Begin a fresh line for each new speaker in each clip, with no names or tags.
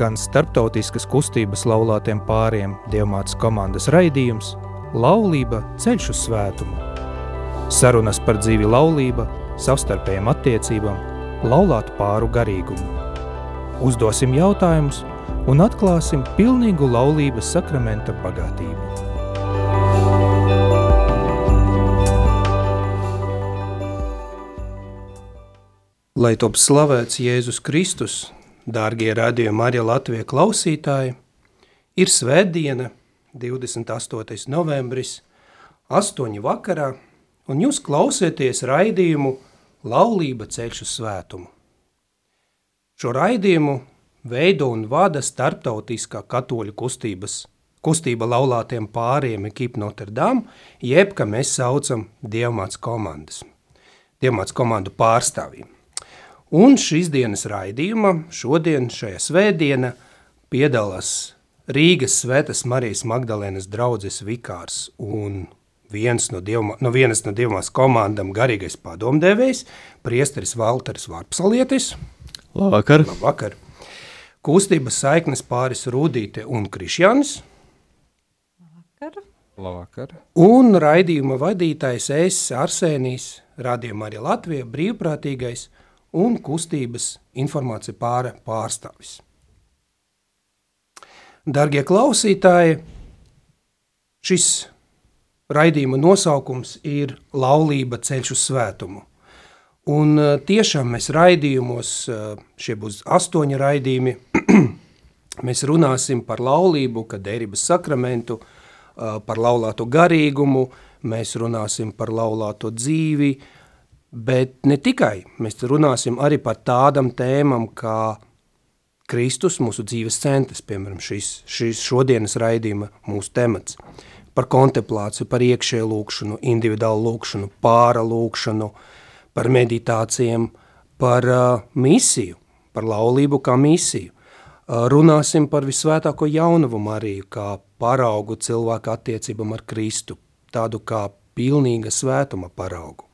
skan starptautiskas kustības laulātiem pāriem Dievmātes komandas raidījums Laulība ceļš uz svētumu. Sarunas par dzīvi laulība, savstarpējām attiecībām, laulātu pāru garīgumu. Uzdosim jautājumus un atklāsim pilnīgu laulības sakramenta bagātību. Lai top slavēts Jēzus Kristus, dārgie radījumi arī Latvijas klausītāji, ir svētdiena, 28. novembris, 8. vakarā, un jūs klausieties raidījumu Laulība ceļš uz svētumu. Šo raidījumu veido un vada starptautiskā katoļu kustības, kustība laulātiem pāriem ekip Notre Dame, jeb, ka mēs saucam Dievmāts komandas, Dievmāts komandu pārstāvjiem. Un šīs dienas raidījumā, šodien, šajā svētdienā, piedalās Rīgas Svētas Marijas Magdalēnas draudzes vikārs un viens no, dievma, no vienas no dievmās komandām garīgais padomdevējs, priesteris Valteris Vārpsalietis.
Labvakar.
Labvakar. Kustības saiknes pāris Rūdīte un Krišjānis.
Labvakar.
Labvakar.
Un raidījuma vadītājs es, Arsēnijs, rādījumā arī Latvija, brīvprātīgais – un kustības informācija pāra pārstāvis. Dargie klausītāji, šis raidījuma nosaukums ir Laulība ceļš uz svētumu. Un eh, tiešām mēs raidījumos, eh, šie būs astoņi raidījumi, mēs runāsim par laulību, kad derības sakramentu, eh, par laulāto garīgumu, mēs runāsim par laulāto dzīvi, uh, Bet ne tikai, mēs runāsim arī par tādām tēmām, kā Kristus, mūsu dzīves centrs, piemēram, šis, šis šodienas raidījuma mūsu temats, par kontemplāciju, par iekšēju lūkšanu, individuālu lūkšanu, pāra lūkšanu, par meditācijām, par uh, misiju, par laulību kā misiju. Uh, runāsim par visvētāko jaunavu Mariju, kā paraugu cilvēku attiecībam ar Kristu, tādu kā pilnīga svētuma paraugu.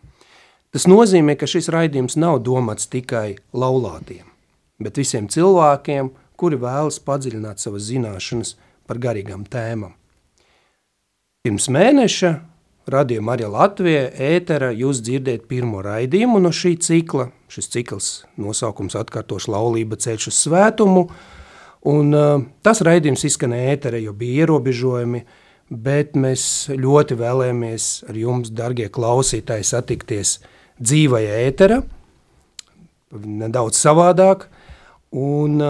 Tas nozīmē, ka šis raidījums nav domāts tikai laulātiem, bet visiem cilvēkiem, kuri vēlas padziļināt savas zināšanas par garīgām tēmām. Pirms mēneša radījuma arī Latvijā ētera jūs dzirdēt pirmo raidījumu no šī cikla. Šis cikls nosaukums atkārtoši laulība ceļš uz svētumu, un uh, tas raidījums izskanēja ētera, jo bija ierobežojumi, bet mēs ļoti vēlēmies ar jums, dargie klausītāji, satikties – dzīvajā ētera, nedaudz savādāk, un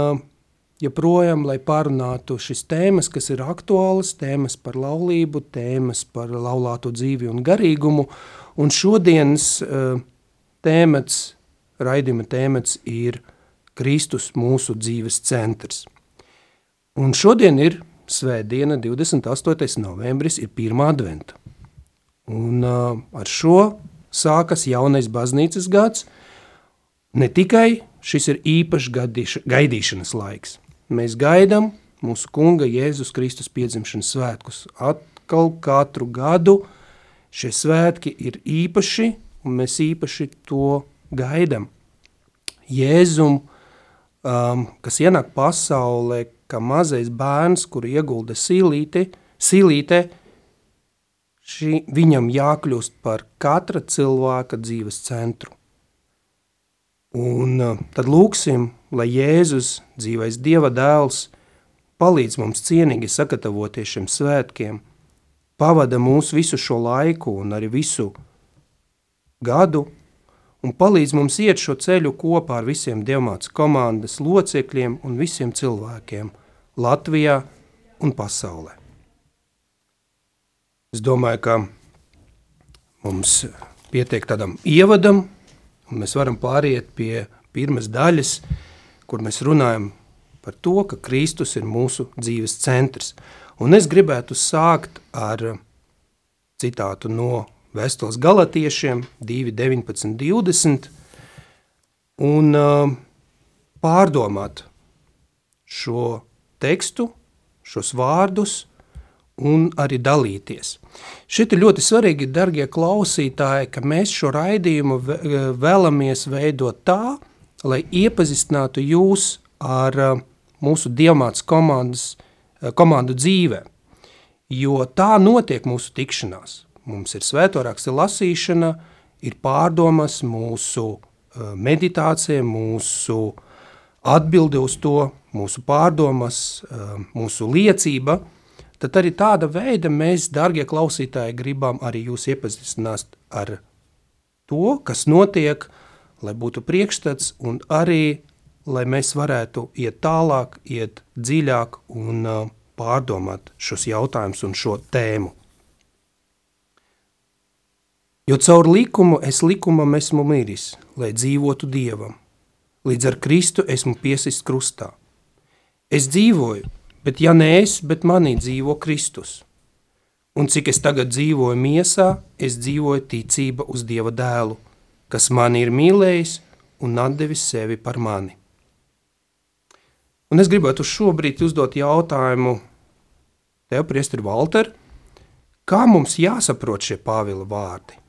joprojām, lai pārunātu šis tēmas, kas ir aktuālas, tēmas par laulību, tēmas par laulāto dzīvi un garīgumu, un šodienas tēmats, raidījuma tēmats ir Kristus mūsu dzīves centrs. Un šodien ir svētdiena, 28. novembris, ir pirmā adventa. Un uh, ar šo sākas jaunais baznīcas gads. Ne tikai šis ir īpašs gadīša, gaidīšanas laiks. Mēs gaidām mūsu kunga Jēzus Kristus piedzimšanas svētkus. Atkal katru gadu šie svētki ir īpaši, un mēs īpaši to gaidām. Jēzum, um, kas ienāk pasaulē, kā mazais bērns, kuru iegulda silīte, silīte, šī, viņam jākļūst par katra cilvēka dzīves centru. Un uh, tad lūksim, lai Jēzus, dzīvais Dieva dēls, palīdz mums cienīgi sagatavoties šiem svētkiem, pavada mūs visu šo laiku un arī visu gadu, un palīdz mums iet šo ceļu kopā ar visiem Dievmāts komandas locekļiem un visiem cilvēkiem Latvijā un pasaulē. Es domāju, ka mums pietiek tādam ievadam, un mēs varam pāriet pie pirmas daļas, kur mēs runājam par to, ka Kristus ir mūsu dzīves centrs. Un es gribētu sākt ar citātu no Vēstules galatiešiem 2, 19, 20 un uh, pārdomāt šo tekstu, šos vārdus, un arī dalīties. Šeit ir ļoti svarīgi, darbie klausītāji, ka mēs šo raidījumu vēlamies veidot tā, lai iepazīstinātu jūs ar mūsu diamāts komandas, uh, komandu dzīvē, jo tā notiek mūsu tikšanās. Mums ir svētoraksta lasīšana, ir pārdomas mūsu meditācija, mūsu atbildi uz to, mūsu pārdomas, mūsu liecība – tad arī tāda veida mēs, darbie klausītāji, gribam arī jūs iepazīstināt ar to, kas notiek, lai būtu priekšstats un arī, lai mēs varētu iet tālāk, iet dziļāk un uh, pārdomāt šos jautājumus un šo tēmu. Jo caur likumu es likumam esmu miris, lai dzīvotu Dievam. Līdz ar Kristu esmu piesist krustā. Es dzīvoju, bet ja ne es, bet manī dzīvo Kristus. Un cik es tagad dzīvoju miesā, es dzīvoju ticība uz Dieva dēlu, kas mani ir mīlējis un atdevis sevi par mani. Un es gribētu šobrīd uzdot jautājumu tev, priestri Valter, kā mums jāsaprot šie Pāvila vārdi?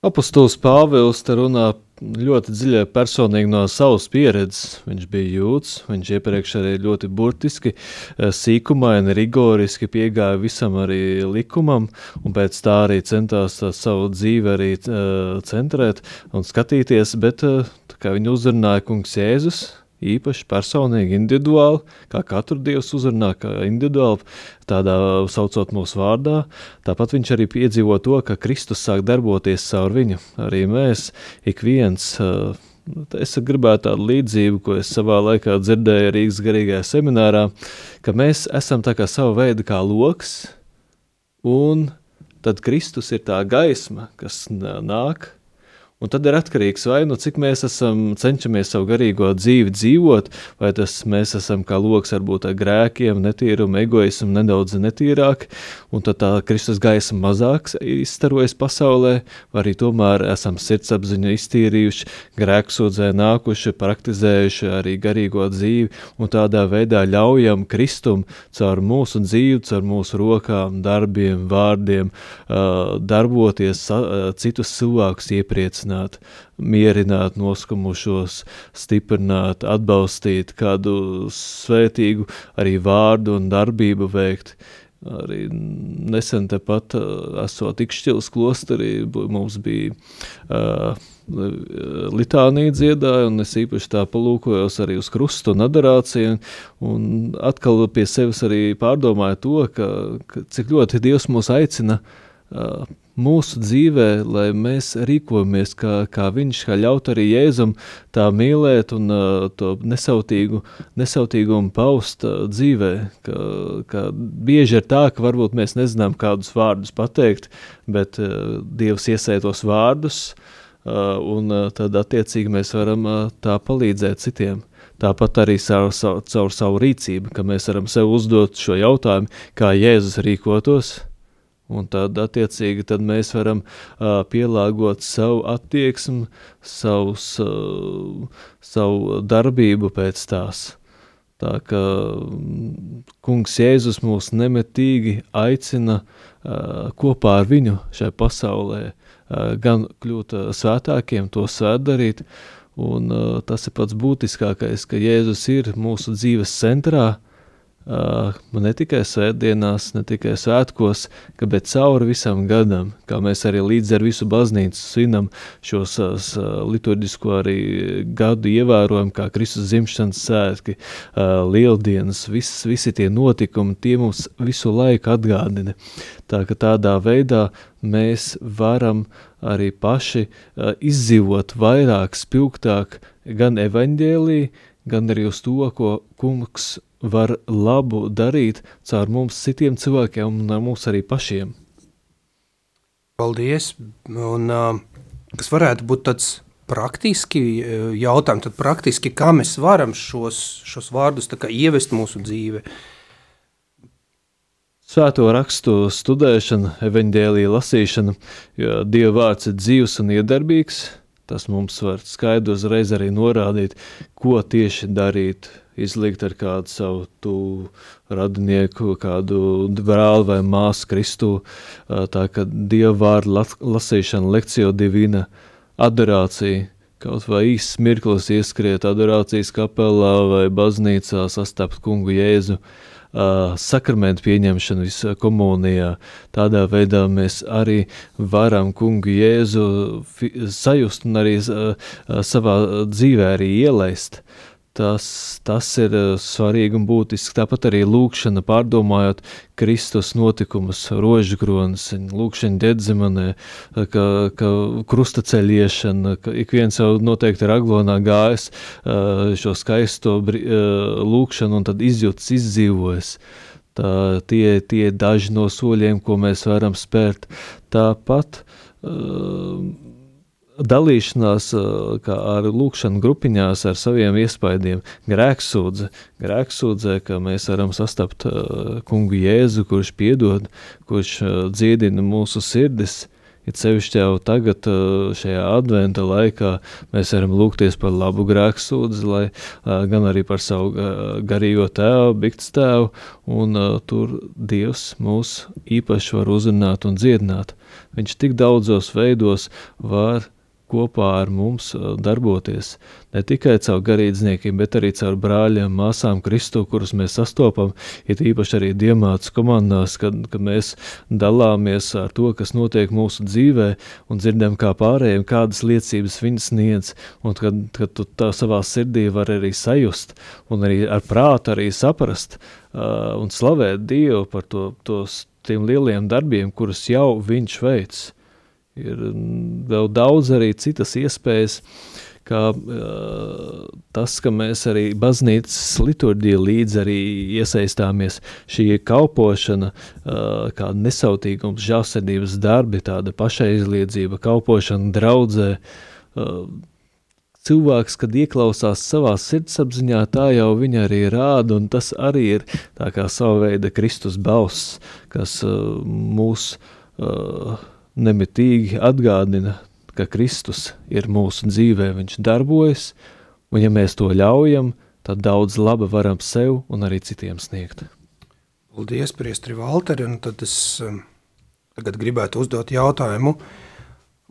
Apostols Pāvils te runā ļoti dziļi personīgi no savas pieredzes. Viņš bija jūts, viņš iepriekš arī ļoti burtiski, eh, sīkumaini, rigoriski piegāja visam arī likumam, un pēc tā arī centās savu dzīvi arī uh, centrēt un skatīties, bet uh, kā viņu uzrunāja kungs Jēzus, īpaši, personīgi, individuāli, kā katru dievs uzrunā, kā individuāli, tādā saucot mūsu vārdā. Tāpat viņš arī piedzīvo to, ka Kristus sāk darboties caur viņu. Arī mēs, ik viens, es gribētu tādu līdzību, ko es savā laikā dzirdēju Rīgas garīgajā seminārā, ka mēs esam tā kā sava veida kā loks, un tad Kristus ir tā gaisma, kas nāk, Un tad ir atkarīgs vai nu cik mēs esam cenšamies savu garīgo dzīvi dzīvot, vai tas mēs esam kā loks varbūt ar grēkiem, netīrumu, egoismu nedaudz netīrāk, un tad tā Kristus gaisa mazāk izstarojas pasaulē, vai arī tomēr esam sirdsapziņu iztīrījuši, grēksūdzē nākuši, praktizējuši arī garīgo dzīvi, un tādā veidā ļaujam Kristum caur mūsu dzīvi, caur mūsu rokām, darbiem, vārdiem, darboties, citus cilvēkus iepriecināt aicināt, mierināt noskumušos, stiprināt, atbalstīt kādu svētīgu arī vārdu un darbību veikt. Arī nesen tepat esot Ikšķilas klosterī, mums bija uh, litānija dziedāja, un es īpaši tā palūkojos arī uz krustu un adorāciju, un atkal pie sevis arī pārdomāju to, ka, ka cik ļoti Dievs mūs aicina uh, mūsu dzīvē, lai mēs rīkojamies kā, kā viņš, kā ļaut arī Jēzum tā mīlēt un uh, to nesautīgu, nesautīgumu paust uh, dzīvē. Ka, ka bieži ir tā, ka varbūt mēs nezinām kādus vārdus pateikt, bet uh, Dievs iesētos vārdus, uh, un uh, tad attiecīgi mēs varam uh, tā palīdzēt citiem. Tāpat arī caur, caur, caur savu rīcību, ka mēs varam sev uzdot šo jautājumu, kā Jēzus rīkotos – Un tad, attiecīgi, tad mēs varam uh, pielāgot savu attieksmi, savus, uh, savu darbību pēc tās. Tā kā kungs Jēzus mūs nemetīgi aicina uh, kopā ar viņu šai pasaulē uh, gan kļūt uh, svētākiem, to svētdarīt, un uh, tas ir pats būtiskākais, ka Jēzus ir mūsu dzīves centrā, uh, Uh, ne tikai svētdienās, ne tikai svētkos, ka, bet cauri visam gadam, kā mēs arī līdz ar visu baznīcu svinam šos uh, liturģisko arī gadu ievērojam, kā Kristus dzimšanas svētki, uh, lieldienas, viss, visi tie notikumi, tie mums visu laiku atgādina. Tā ka tādā veidā mēs varam arī paši uh, izdzīvot vairāk, spilgtāk gan evaņģēlī, gan arī uz to, ko kungs var labu darīt caur mums citiem cilvēkiem un mums arī pašiem.
Paldies, un kas varētu būt tāds praktiski jautājumi, tad praktiski, kā mēs varam šos, šos vārdus ievest mūsu dzīve?
Svēto rakstu studēšana, evaņģēlīja lasīšana, jo Dieva vārds ir dzīvs un iedarbīgs, tas mums var skaidri uzreiz arī norādīt, ko tieši darīt izlikt ar kādu savu tuvu radinieku, kādu brāli vai māsu Kristu. Tā kā Dieva vārdu lasīšana, lekcija divina, adorācija, kaut vai īsts mirklis ieskriet adorācijas kapelā vai baznīcā, sastapt kungu Jēzu, sakramentu pieņemšanu visā komunijā. Tādā veidā mēs arī varam kungu Jēzu sajust un arī savā dzīvē arī ielaist. Uh, Tas, tas ir eh, svarīgi un būtiski. Tāpat arī lūkšana, pārdomājot Kristus notikumus, rožkronas, lūkšana ģedzemanē, eh, ka, ka krustaceļiešana, ka ik viens jau noteikti ir aglonā gājis eh, šo skaisto lūkšanu un tad izjūtas izdzīvojas. Tā, tie, tie daži no soļiem, ko mēs varam spērt. Tāpat uh, dalīšanās ar lūkšanu grupiņās ar saviem iespaidiem, grēksūdze, grēksūdzē, ka mēs varam sastapt kungu Jēzu, kurš piedod, kurš dziedina mūsu sirdis, It sevišķi jau tagad, šajā adventa laikā, mēs varam lūgties par labu grēksūdzi, lai gan arī par savu garīgo tēvu, bikts tēvu, un tur Dievs mūs īpaši var uzrunāt un dziedināt. Viņš tik daudzos veidos var kopā ar mums darboties. Ne tikai caur garīdzniekiem, bet arī caur brāļiem, māsām Kristu, kurus mēs sastopam, ir īpaši arī diemāts komandās, kad, kad mēs dalāmies ar to, kas notiek mūsu dzīvē un dzirdam kā pārējiem, kādas liecības viņas sniedz, un kad, kad tu tā savā sirdī var arī sajust un arī ar prātu arī saprast uh, un slavēt Dievu par to, tos, tiem lieliem darbiem, kurus jau viņš veids. Ir mm, vēl daudz arī citas iespējas, kā uh, tas, ka mēs arī baznīcas liturģija līdz arī iesaistāmies šī kalpošana, uh, kā nesautīgums, žālsirdības darbi, tāda pašaizliedzība, kalpošana draudzē, uh, cilvēks, kad ieklausās savā sirdsapziņā, tā jau viņa arī rāda, un tas arī ir tā kā sava veida Kristus balss, kas uh, mūs uh, nemitīgi atgādina, ka Kristus ir mūsu dzīvē, viņš darbojas, un ja mēs to ļaujam, tad daudz laba varam sev un arī citiem sniegt.
Paldies, priestri Valteri, un tad es um, tagad gribētu uzdot jautājumu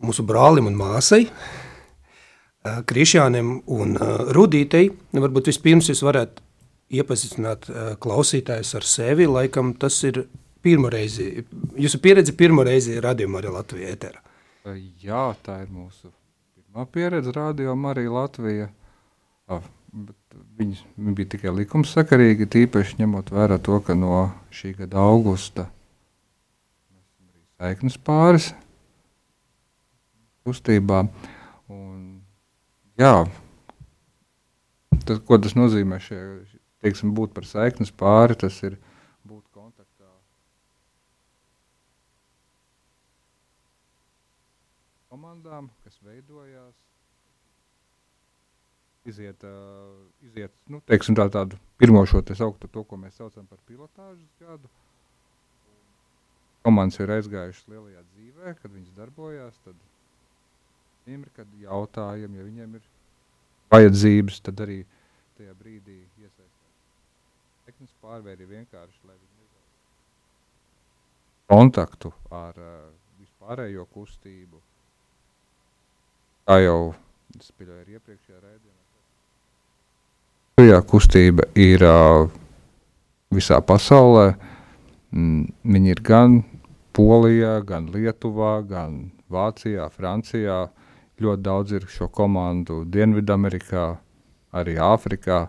mūsu brālim un māsai, uh, Krišjānam un uh, Rudītei. Varbūt vispirms jūs varētu iepazīstināt uh, klausītājus ar sevi, laikam tas ir pirmo reizi, jūsu pieredze pirmo reizi radījumā arī Latvijā ēterā?
Jā, tā ir mūsu pirmā pieredze rādījumā arī Latvijā. Viņi, viņi bija tikai likumsakarīgi, tīpaši ņemot vērā to, ka no šī gada augusta mēs esam arī saiknes pāris kustībā. Un, jā, tas, ko tas nozīmē, šie, teiksim, būt par saiknes pāri, tas ir – komandām, kas veidojās, iziet, uh, iziet nu, teiksim, tā, tādu pirmo šo te sauktu, to, ko mēs saucam par pilotāžas gadu. Komandas ir aizgājušas lielajā dzīvē, kad viņas darbojās, tad viņiem ir, kad jautājumi, ja viņiem ir vajadzības, tad arī tajā brīdī iesaistās. Teknis pārvēri vienkārši, lai viņi kontaktu ar uh, vispārējo kustību, kā jau es pieļauju iepriekšējā raidījumā. Šajā kustība ir visā pasaulē. Mm, viņi ir gan Polijā, gan Lietuvā, gan Vācijā, Francijā. Ļoti daudz ir šo komandu Dienvidamerikā, arī Āfrikā.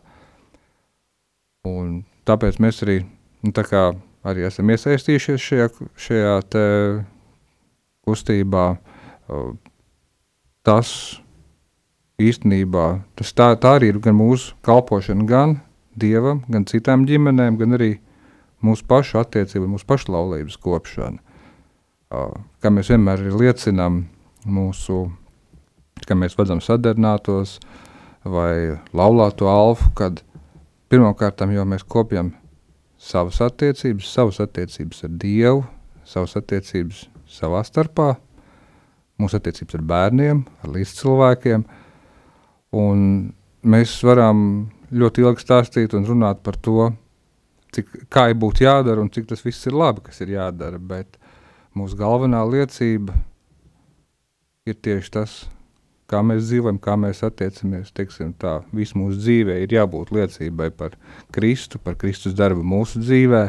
Un tāpēc mēs arī, nu, tā kā, arī esam iesaistījušies šajā, šajā kustībā. Uh, tas īstenībā, tas tā, tā arī ir gan mūsu kalpošana gan Dievam, gan citām ģimenēm, gan arī mūsu pašu attiecību, mūsu pašu laulības kopšana. Kā mēs vienmēr liecinām mūsu, ka mēs vadzam sadarbinātos vai laulāto alfu, kad pirmkārt jau mēs kopjam savas attiecības, savas attiecības ar Dievu, savas attiecības savā starpā, mūsu attiecības ar bērniem, ar līdzcilvēkiem. Un mēs varam ļoti ilgi stāstīt un runāt par to, cik, kā ir būtu jādara un cik tas viss ir labi, kas ir jādara. Bet mūsu galvenā liecība ir tieši tas, kā mēs dzīvojam, kā mēs attiecamies. Teiksim, tā, visu mūsu dzīvē ir jābūt liecībai par Kristu, par Kristus darbu mūsu dzīvē,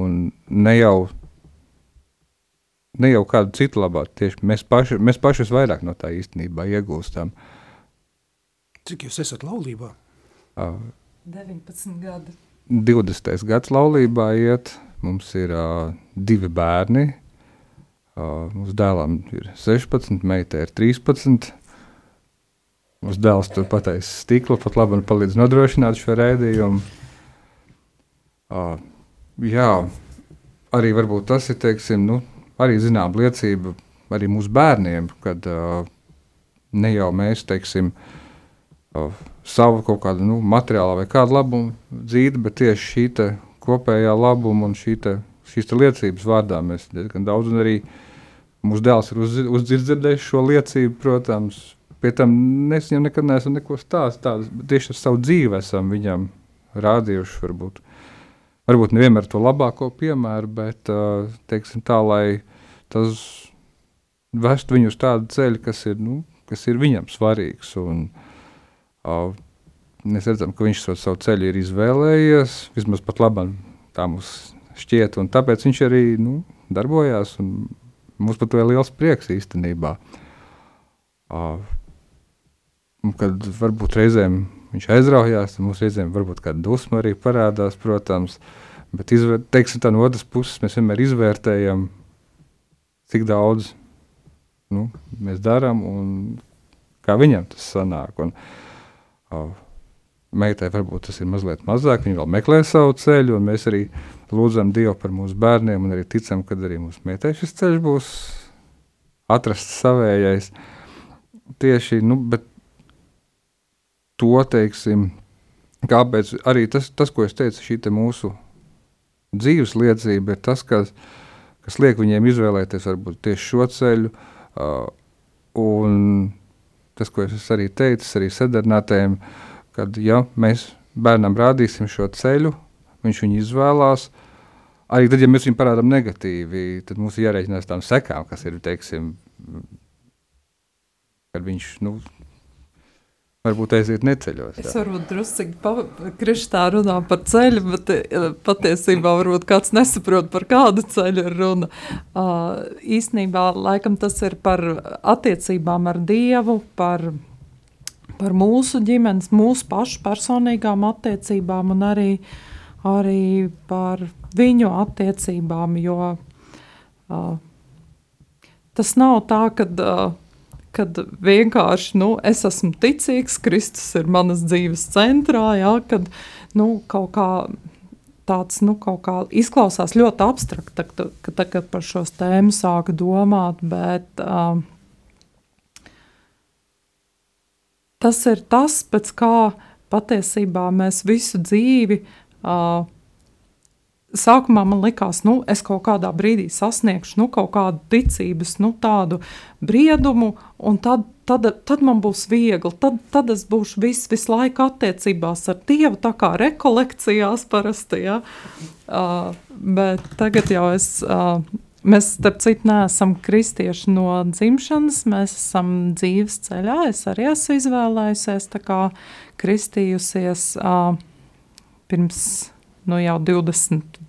un ne jau, ne jau kādu citu labā, tieši mēs paši, mēs paši vairāk no tā īstenībā iegūstam.
Cik jūs esat laulībā?
Uh,
19 gadi.
20. gads laulībā iet, mums ir uh, divi bērni, Uh, mūsu dēlam ir 16, meitai ir 13. Mūsu dēls tur pateicis stiklu, pat labi un palīdz nodrošināt šo rēdījumu. Uh, jā, arī varbūt tas ir, teiksim, nu, arī zinām liecība arī mūsu bērniem, kad uh, ne jau mēs, teiksim, uh, savu kaut kādu nu, materiālu vai kādu labumu dzīvi, bet tieši šī kopējā labuma un šī te, šīs te liecības vārdā mēs diezgan daudz un arī Mūsu dēls ir uz, uzdzirdējis šo liecību, protams. Pie tam es viņam nekad neesmu neko stāstījis. Tieši ar savu dzīvi esam viņam rādījuši. Varbūt, varbūt nevienmēr to labāko piemēru, bet teiksim, tā, lai tas vestu viņu uz tādu ceļu, kas ir, nu, kas ir viņam svarīgs. Un, uh, mēs redzam, ka viņš šo savu ceļu ir izvēlējies. Vismaz pat labāk tā mums šķiet, un tāpēc viņš arī nu, darbojās. Un, Mums par to ir liels prieks īstenībā. Uh, kad varbūt reizēm viņš aizraujās, tad mums reizēm varbūt kāda dusma arī parādās, protams. Bet izvēr, teiksim, tā no otras puses mēs vienmēr izvērtējam, cik daudz nu, mēs darām un kā viņam tas sanāk. Un, uh, meitai varbūt tas ir mazliet mazāk, viņa vēl meklē savu ceļu, un mēs arī lūdzam Dievu par mūsu bērniem, un arī ticam, ka arī mūsu meitai šis ceļš būs atrasts savējais. Tieši, nu, to, teiksim, kāpēc arī tas, tas ko es teicu, šī te mūsu dzīves liecība ir tas, kas, kas liek viņiem izvēlēties varbūt tieši šo ceļu, uh, un tas, ko es arī teicu, arī sadarnātēm, kad, ja mēs bērnam rādīsim šo ceļu, viņš viņu izvēlās. Arī tad, ja mēs viņu parādām negatīvi, tad mums ir jārēķinās tām sekām, kas ir, teiksim, kad viņš, nu, varbūt aiziet neceļos.
Jā. Es varbūt druskuļi kristā runā par ceļu, bet eh, patiesībā varbūt kāds nesaprot, par kādu ceļu ir runa. Uh, īsnībā laikam tas ir par attiecībām ar Dievu, par, par mūsu ģimenes, mūsu pašu personīgām attiecībām un arī arī par viņu attiecībām, jo uh, tas nav tā, ka uh, kad vienkārši nu, es esmu ticīgs, Kristus ir manas dzīves centrā, jā, kad nu, kaut kā tāds nu, kaut kā izklausās ļoti abstrakti, kad, kad par šo tēmu sāka domāt, bet uh, tas ir tas, pēc kā patiesībā mēs visu dzīvi Uh, Sākumā man likās, ka es kaut kādā brīdī sasniegšu nu, kaut kādu ticības, nu, tādu briedumu, un tad, tad, tad man būs viegli. Tad, tad es būšu vis, visu laiku attiecībās ar Dievu, tā kā rekolekcijās parasti. Ja? Uh, bet tagad jau es. Uh, Mēs, starp citu, neesam kristieši no dzimšanas, mēs esam dzīves ceļā. Es arī esmu izvēlējusies, kā kristījusies. Uh, pirms nu, jau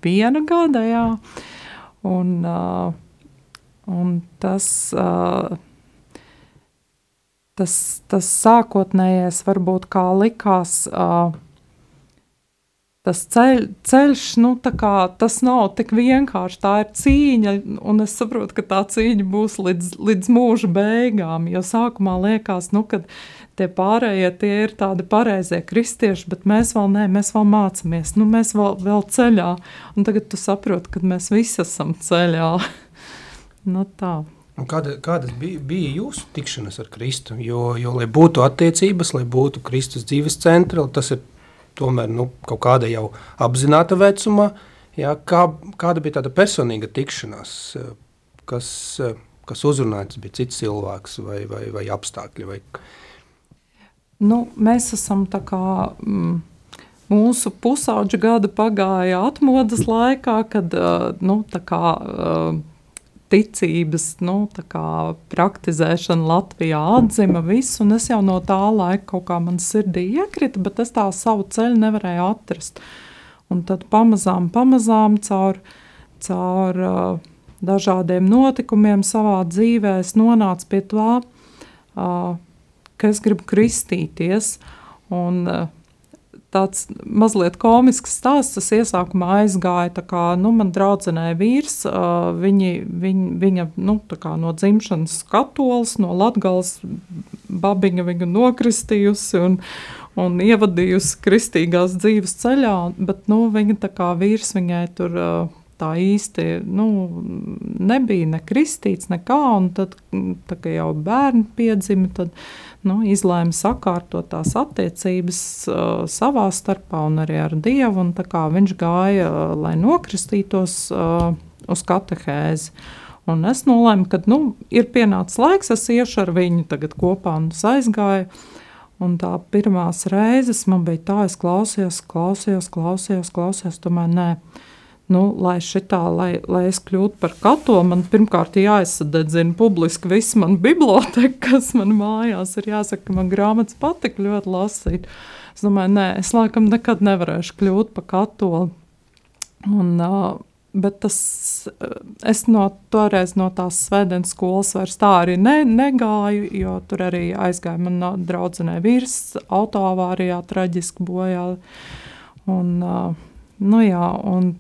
21 gada. Jā. Un, uh, un tas, uh, tas, tas sākotnējais varbūt kā likās. Uh, tas ceļ, ceļš, nu, kā, tas nav tik vienkārši. Tā ir cīņa, un es saprotu, ka tā cīņa būs līdz, līdz mūža beigām. Jo sākumā liekas, nu, ka tie pārējie tie ir tādi pareizie kristieši, bet mēs vēl nē, mēs vēl mācāmies, nu, mēs vēl, vēl ceļā. Un tagad tu saproti, ka mēs visi esam ceļā. nu, tā.
Un kāda, kādas bija, bija jūsu tikšanās ar Kristu? Jo, jo, lai būtu attiecības, lai būtu Kristus dzīves centra, tas ir tomēr nu, kaut kāda jau apzināta vecumā. Jā, kā, kāda bija tāda personīga tikšanās, kas, kas uzrunāja, tas bija cits cilvēks vai, vai, vai apstākļi? Vai...
Nu, mēs esam tā kā. Mm, Mūsu pusauģa gada pagāja atmodas laikā, kad nu, kā, ticības nu, praktizēšana Latvijā atzima visu, un es jau no tā laika kaut kā man sirdī iekrita, bet es tā savu ceļu nevarēju atrast. Un tad pamazām, pamazām caur, caur dažādiem notikumiem savā dzīvē es nonācu pie tā, ka es gribu kristīties. Un, uh, tāds mazliet komisks stāsts. Tas iesākumā aizgāja kā nu, man draudzenē vīrs. Uh, viņi, viņ, viņa nu, no dzimšanas katolis, no Latgales babiņa viņu nokristījusi un, un ievadījusi kristīgās dzīves ceļā, bet nu, viņa tā kā vīrs viņai tur uh, tā īsti nu, nebija ne kristīts, nekā, tad, tā kā jau bērni piedzima, tad nu, izlēma sakārtot tās attiecības uh, savā starpā un arī ar Dievu, viņš gāja, uh, lai nokristītos uh, uz katehēzi. Un es nolēmu, ka nu, ir pienācis laiks, es iešu ar viņu tagad kopā un aizgāju. Un tā pirmās reizes man bija tā, es klausījos, klausījos, klausījos, klausījos, tomēr nē. Nu, lai, šitā, lai, lai es kļūtu par katolu, man pirmkārt jāizsadedzina publiski viss man biblioteka, kas man mājās ir jāsaka, ka man grāmatas patika ļoti lasīt. Es domāju, nē, es laikam nekad nevarēšu kļūt par katoli. Un, uh, Bet tas, es no toreiz no tās svētdienas skolas vairs tā arī ne, negāju, jo tur arī aizgāja mana draudzenē vīrs autoavārijā traģiski bojā. Un, uh, Nu, jā,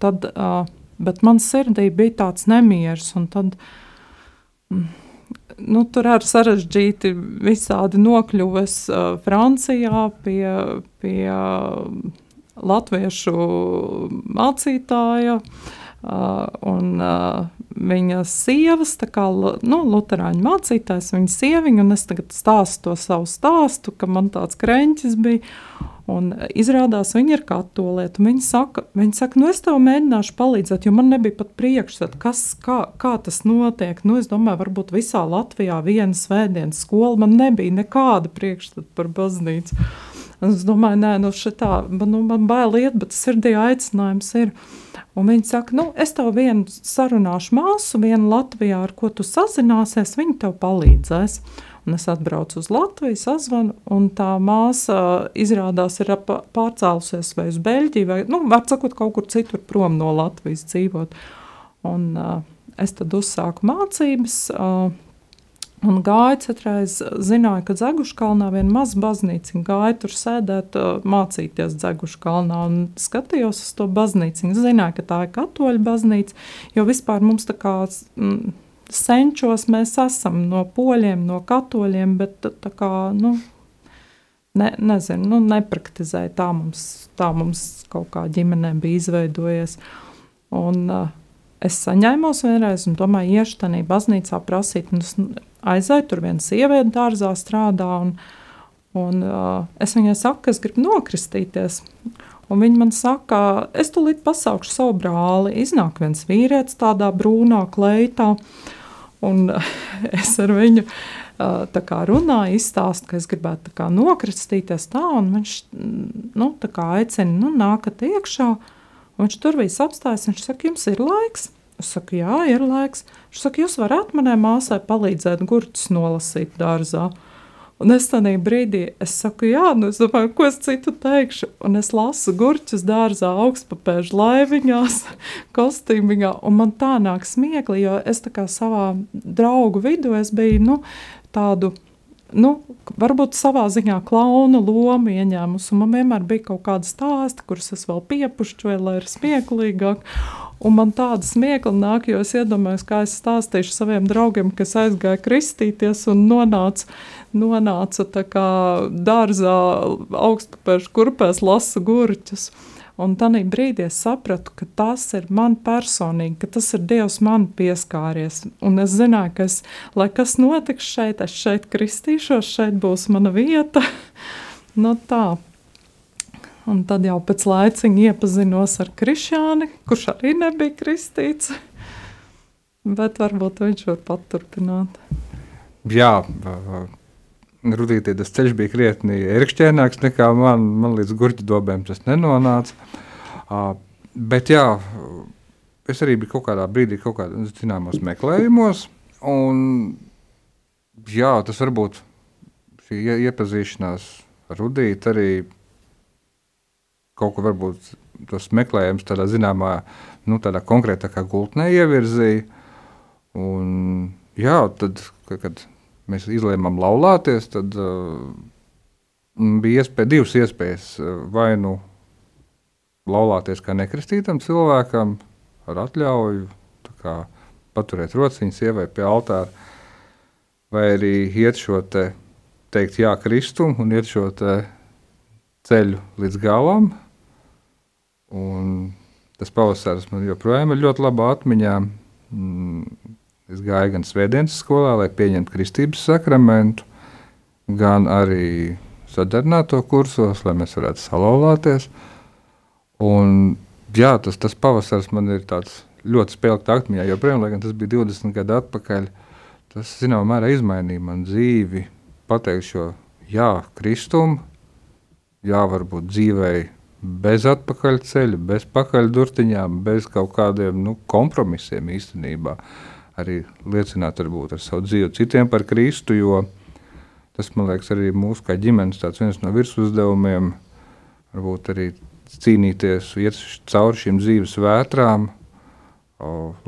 tad, uh, bet man sirdī bija tāds nemieris, tad, mm, nu, tur arī sarežģīti visādi nokļuves uh, Francijā pie, pie latviešu mācītāja, uh, un uh, viņa sievas, kā nu, luterāņu mācītājs, viņa sieviņa, un es tagad stāstu to savu stāstu, ka man tāds kreņķis bija, Un izrādās, viņa ir katolieta. Viņa saka, viņa saka, nu es tev mēģināšu palīdzēt, jo man nebija pat priekšstats, kas, kā, kā tas notiek. Nu, es domāju, varbūt visā Latvijā viena svētdienas skola, man nebija nekāda priekšstata par baznīcu. Un es domāju, nē, nu šitā, man, nu, man bail iet, bet sirdī aicinājums ir. Un viņi saka, nu, es tev vienu sarunāšu māsu, vienu Latvijā, ar ko tu sazināsies, viņa tev palīdzēs. Un es atbraucu uz Latviju, sazvanu, un tā māsa izrādās ir pārcēlusies vai uz Beļģiju, vai, nu, var sakot, kaut kur citur prom no Latvijas dzīvot. Un uh, es tad uzsāku mācības, uh, Un gāja citreiz, zināja, ka Zeguša kalnā viena maza baznīca, gāja tur sēdēt, mācīties Zeguša kalnā un skatījos uz to baznīcu. Zināja, ka tā ir katoļa baznīca, jo vispār mums tā kā mm, senčos mēs esam no poļiem, no katoļiem, bet tā kā, nu, ne, nezinu, nu, nepraktizēja. Tā mums, tā mums kaut kā ģimenē bija izveidojies. Un uh, es saņēmos vienreiz un domāju, iešu tajā baznīcā prasīt. Es aizēju, tur viena sieviete dārzā strādā, un, un uh, es viņai saku, ka es gribu nokristīties. Un viņa man saka, es tūlīt pasaukšu savu brāli. Iznāk viens vīrietis tādā brūnā kleitā. Uh, Un es ar viņu kā, runāju, izstāstu, ka es gribētu kā, nokristīties tā, un viņš nu, aicina, nu, nākat iekšā. Viņš tur viss apstājas, viņš saka, jums ir laiks. Es saku, jā, ir laiks. Viņš saka, jūs varat manai māsai palīdzēt gurķus nolasīt dārzā. Un es tādā brīdī es saku, jā, nu es domāju, ko es citu teikšu. Un es lasu gurķus dārzā, augstpapēžu laiviņās, kostīmiņā, un man tā nāk smiekli, jo es savā draugu vidū biju, nu, tādu, nu, varbūt savā ziņā klauna lomu ieņēmusi, man vienmēr bija kaut kāda stāsta, kuras es vēl piepušķoju, lai ir smieklīgāk. Un man tāda smiekla nāk, jo es iedomājos, kā es stāstīšu saviem draugiem, kas aizgāja kristīties un nonāca, nonāca kā dārzā augstpapēžu kurpēs lasa gurķus. Un tajā brīdī es sapratu, ka tas ir man personīgi, ka tas ir Dievs man pieskāries. Un es zināju, ka, es, lai kas notiks šeit, es šeit kristīšos, šeit būs mana vieta. no nu tā. Un tad jau pēc laiciņa iepazinos ar Krišāni, kurš arī nebija kristīts. Bet varbūt viņš var paturpināt.
Jā, Rudītī tas ceļš bija krietni ērkšķēnāks nekā man, man līdz gurķu dobēm tas nenonāca. Bet jā, es arī biju kaut kādā brīdī, kaut kādos zināmos meklējumos. Un, jā, tas varbūt šī iepazīšanās ar Rudītu arī kaut ko varbūt tos meklējums tādā zināmā, nu, tādā konkrētākā gultnē ievirzīja. Un, jā, tad, kad mēs izlēmām laulāties, tad uh, bija iespēja, divas iespējas. Vai nu laulāties kā nekristītam cilvēkam, ar atļauju, kā paturēt rociņu sievai pie altāra, vai arī iet šo te, teikt, jā, kristumu un iet šo ceļu līdz galam. Un tas pavasaris man joprojām ir ļoti labā atmiņā. Mm, es gāju gan Svētdienas skolā, lai pieņemtu kristības sakramentu, gan arī sadarbināto kursos, lai mēs varētu salauzties. Jā, tas, tas pavasaris man ir ļoti spēcīgs atmiņā, jo, protams, lai gan tas bija 20 gadu atpakaļ, tas zināmā mērā izmainīja man dzīvi. Pateikšu, jā, kristumu, jā, varbūt dzīvēi bez atpakaļceļa, bez pakaļdurtiņām, bez kaut kādiem nu, kompromisiem īstenībā. Arī liecināt varbūt, ar savu dzīvi citiem par Kristu, jo tas, man liekas, arī mūsu kā ģimenes viens no virsuzdevumiem, varbūt arī cīnīties, iet cauri šīm dzīves vētrām,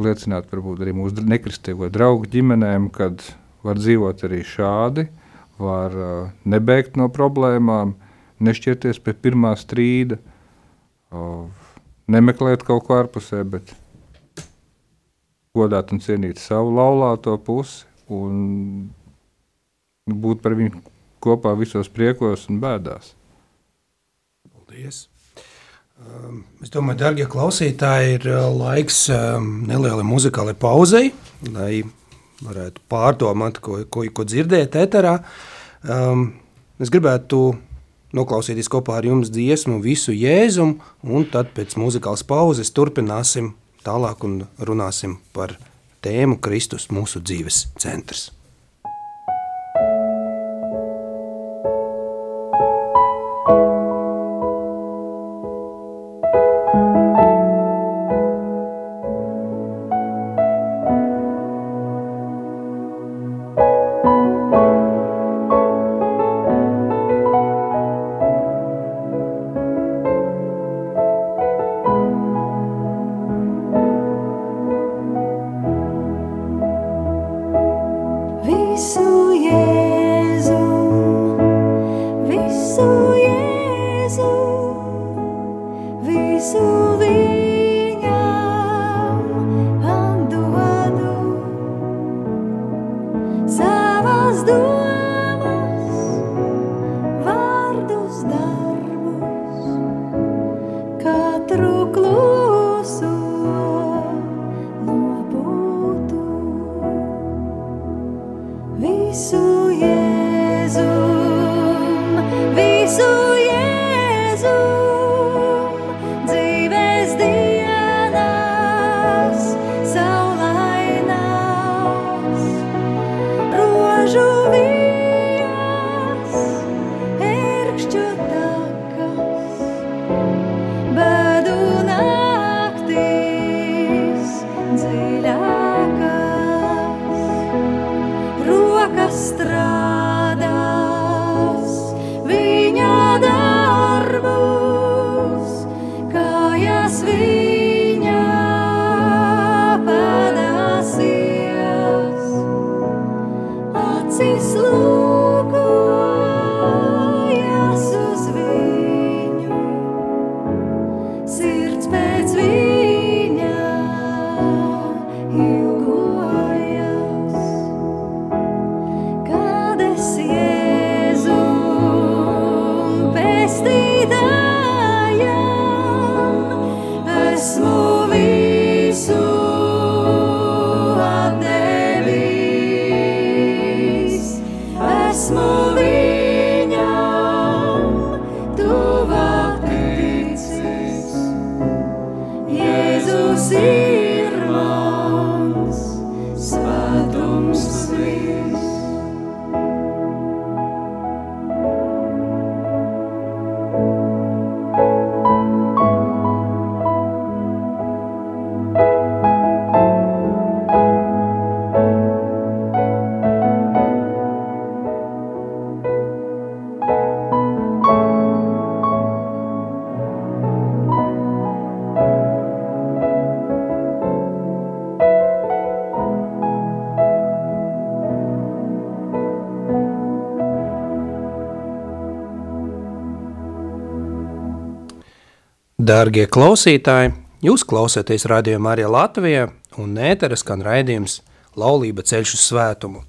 liecināt varbūt arī mūsu nekristīgo draugu ģimenēm, kad var dzīvot arī šādi, var uh, nebeigt no problēmām, nešķirties pie pirmā strīda, nemeklēt kaut ko ārpusē, bet godāt un cienīt savu laulāto pusi un būt par viņu kopā visos priekos un bēdās.
Paldies! Um, es domāju, darbie klausītāji, ir uh, laiks um, nelielai muzikālai pauzei, lai varētu pārdomāt, ko, ko, ko dzirdēt eterā. Um, es gribētu noklausīties kopā ar jums dziesmu visu jēzumu, un tad pēc muzikālas pauzes turpināsim tālāk un runāsim par tēmu Kristus mūsu dzīves centrs. Jesus.
Dārgie klausītāji, jūs klausāties radījumā arī Latvijā, un ētera skan raidījums Laulība ceļš uz svētumu.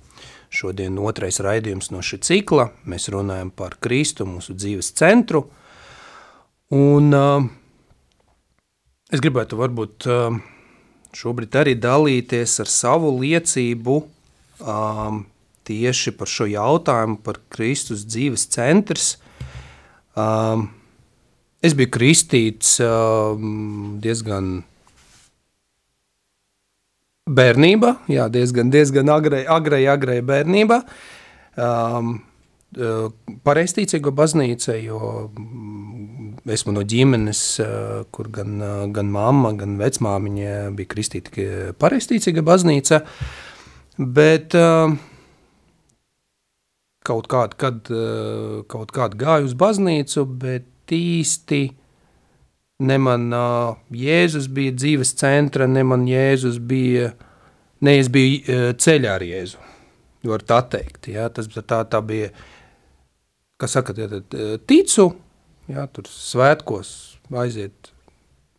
Šodien otrais raidījums no šī cikla. Mēs runājam par Kristu, mūsu dzīves centru. Un uh, es gribētu varbūt uh, šobrīd arī dalīties ar savu liecību um, tieši par šo jautājumu, par Kristus dzīves centrs. Um, Es biju kristīts um, diezgan bērnībā, jā, diezgan, diezgan agrai, agrai, agrai bērnībā. Um, uh, Pareizticīgo baznīca, jo mm, esmu no ģimenes, uh, kur gan, uh, gan mamma, gan vecmāmiņa bija kristīta pareizticīga baznīca, bet kaut kādu, kad, kaut kādu gāju uz baznīcu, bet īsti ne man uh, Jēzus bija dzīves centra, ne man Jēzus bija, ne es biju uh, ceļā ar Jēzu, var tā teikt, jā, tas tā, tā bija, kas saka, jā, ticu, jā, tur svētkos aiziet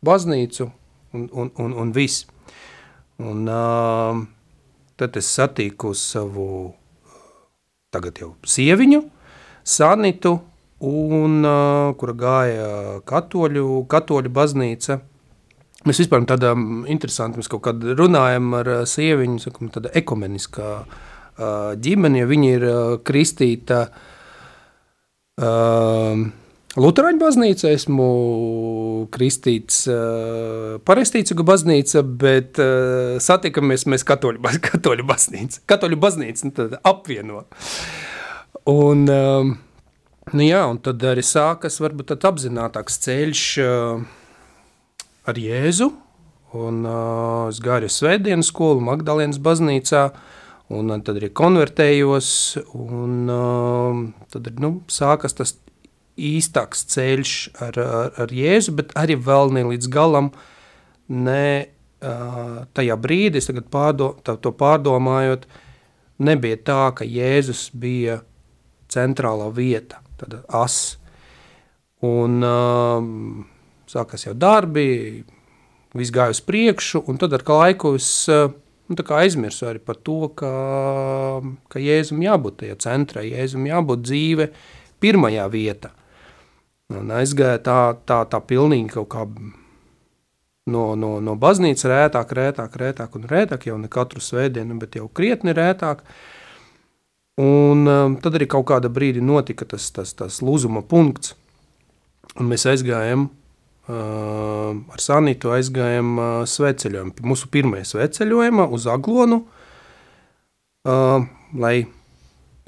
baznīcu un, un, un, un viss. Un uh, tad es satīku savu tagad jau sieviņu, Sanitu, un kura gāja katoļu, katoļu baznīca. Mēs vispār tādām interesanti, mēs kaut kad runājam ar sieviņu, sakam, tāda ekumeniskā ģimene, jo viņa ir kristīta uh, Lutāņu baznīca, esmu kristīts uh, pareizticīgu baznīca, bet uh, satikamies mēs katoļu, katoļu baznīca. Katoļu baznīca nu, apvieno. Un uh, Nu jā, un tad arī sākas varbūt apzinātāks ceļš uh, ar Jēzu, un uh, es gāju svētdienas skolu Magdalēnas baznīcā, un tad arī konvertējos, un uh, tad nu, sākas tas īstāks ceļš ar, ar, ar Jēzu, bet arī vēl ne līdz galam, ne uh, tajā brīdī, tagad pārdo, tā, to pārdomājot, nebija tā, ka Jēzus bija centrālā vieta tāda as. Un um, sākas jau darbi, viss gāja uz priekšu, un tad ar laiku es uh, nu, aizmirsu arī par to, ka, ka Jēzum jābūt tajā centrā, Jēzum jābūt dzīve pirmajā vietā. Un aizgāja tā, tā, tā pilnīgi kaut kā no, no, no baznīcas rētāk, rētāk, rētāk un rētāk, jau ne katru svētdienu, bet jau krietni rētāk. Uh, Un um, tad arī kaut kāda brīdi notika tas, tas, tas lūzuma punkts, un mēs aizgājām uh, ar Sanitu aizgājām uh, sveceļojumu, mūsu pirmajā sveceļojumā uz Aglonu, uh, lai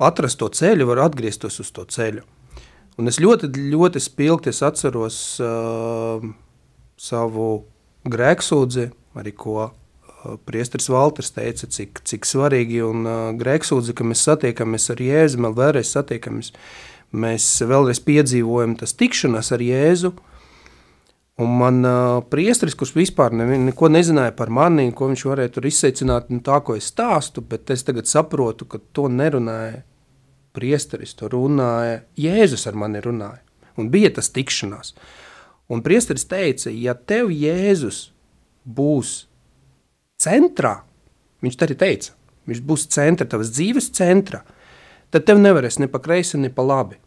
atrastu to ceļu, var atgrieztos uz to ceļu. Un es ļoti, ļoti spilgti es atceros uh, savu grēksūdzi, arī ko Priesteris Valters teica, cik, cik svarīgi un uh, grēksūdzi, ka mēs satiekamies ar Jēzu, vēl vēlreiz satiekamies, mēs vēlreiz piedzīvojam tas tikšanās ar Jēzu, un man uh, priesteris, kurš vispār ne, neko nezināja par mani, ko viņš varēja tur izseicināt, nu tā, ko es stāstu, bet es tagad saprotu, ka to nerunāja priesteris, to runāja, Jēzus ar mani runāja, un bija tas tikšanās. Un priesteris teica, ja tev Jēzus būs centrā, viņš arī teica, viņš būs centra, tavas dzīves centra, tad tev nevarēs ne pa kreisi, ne pa labi.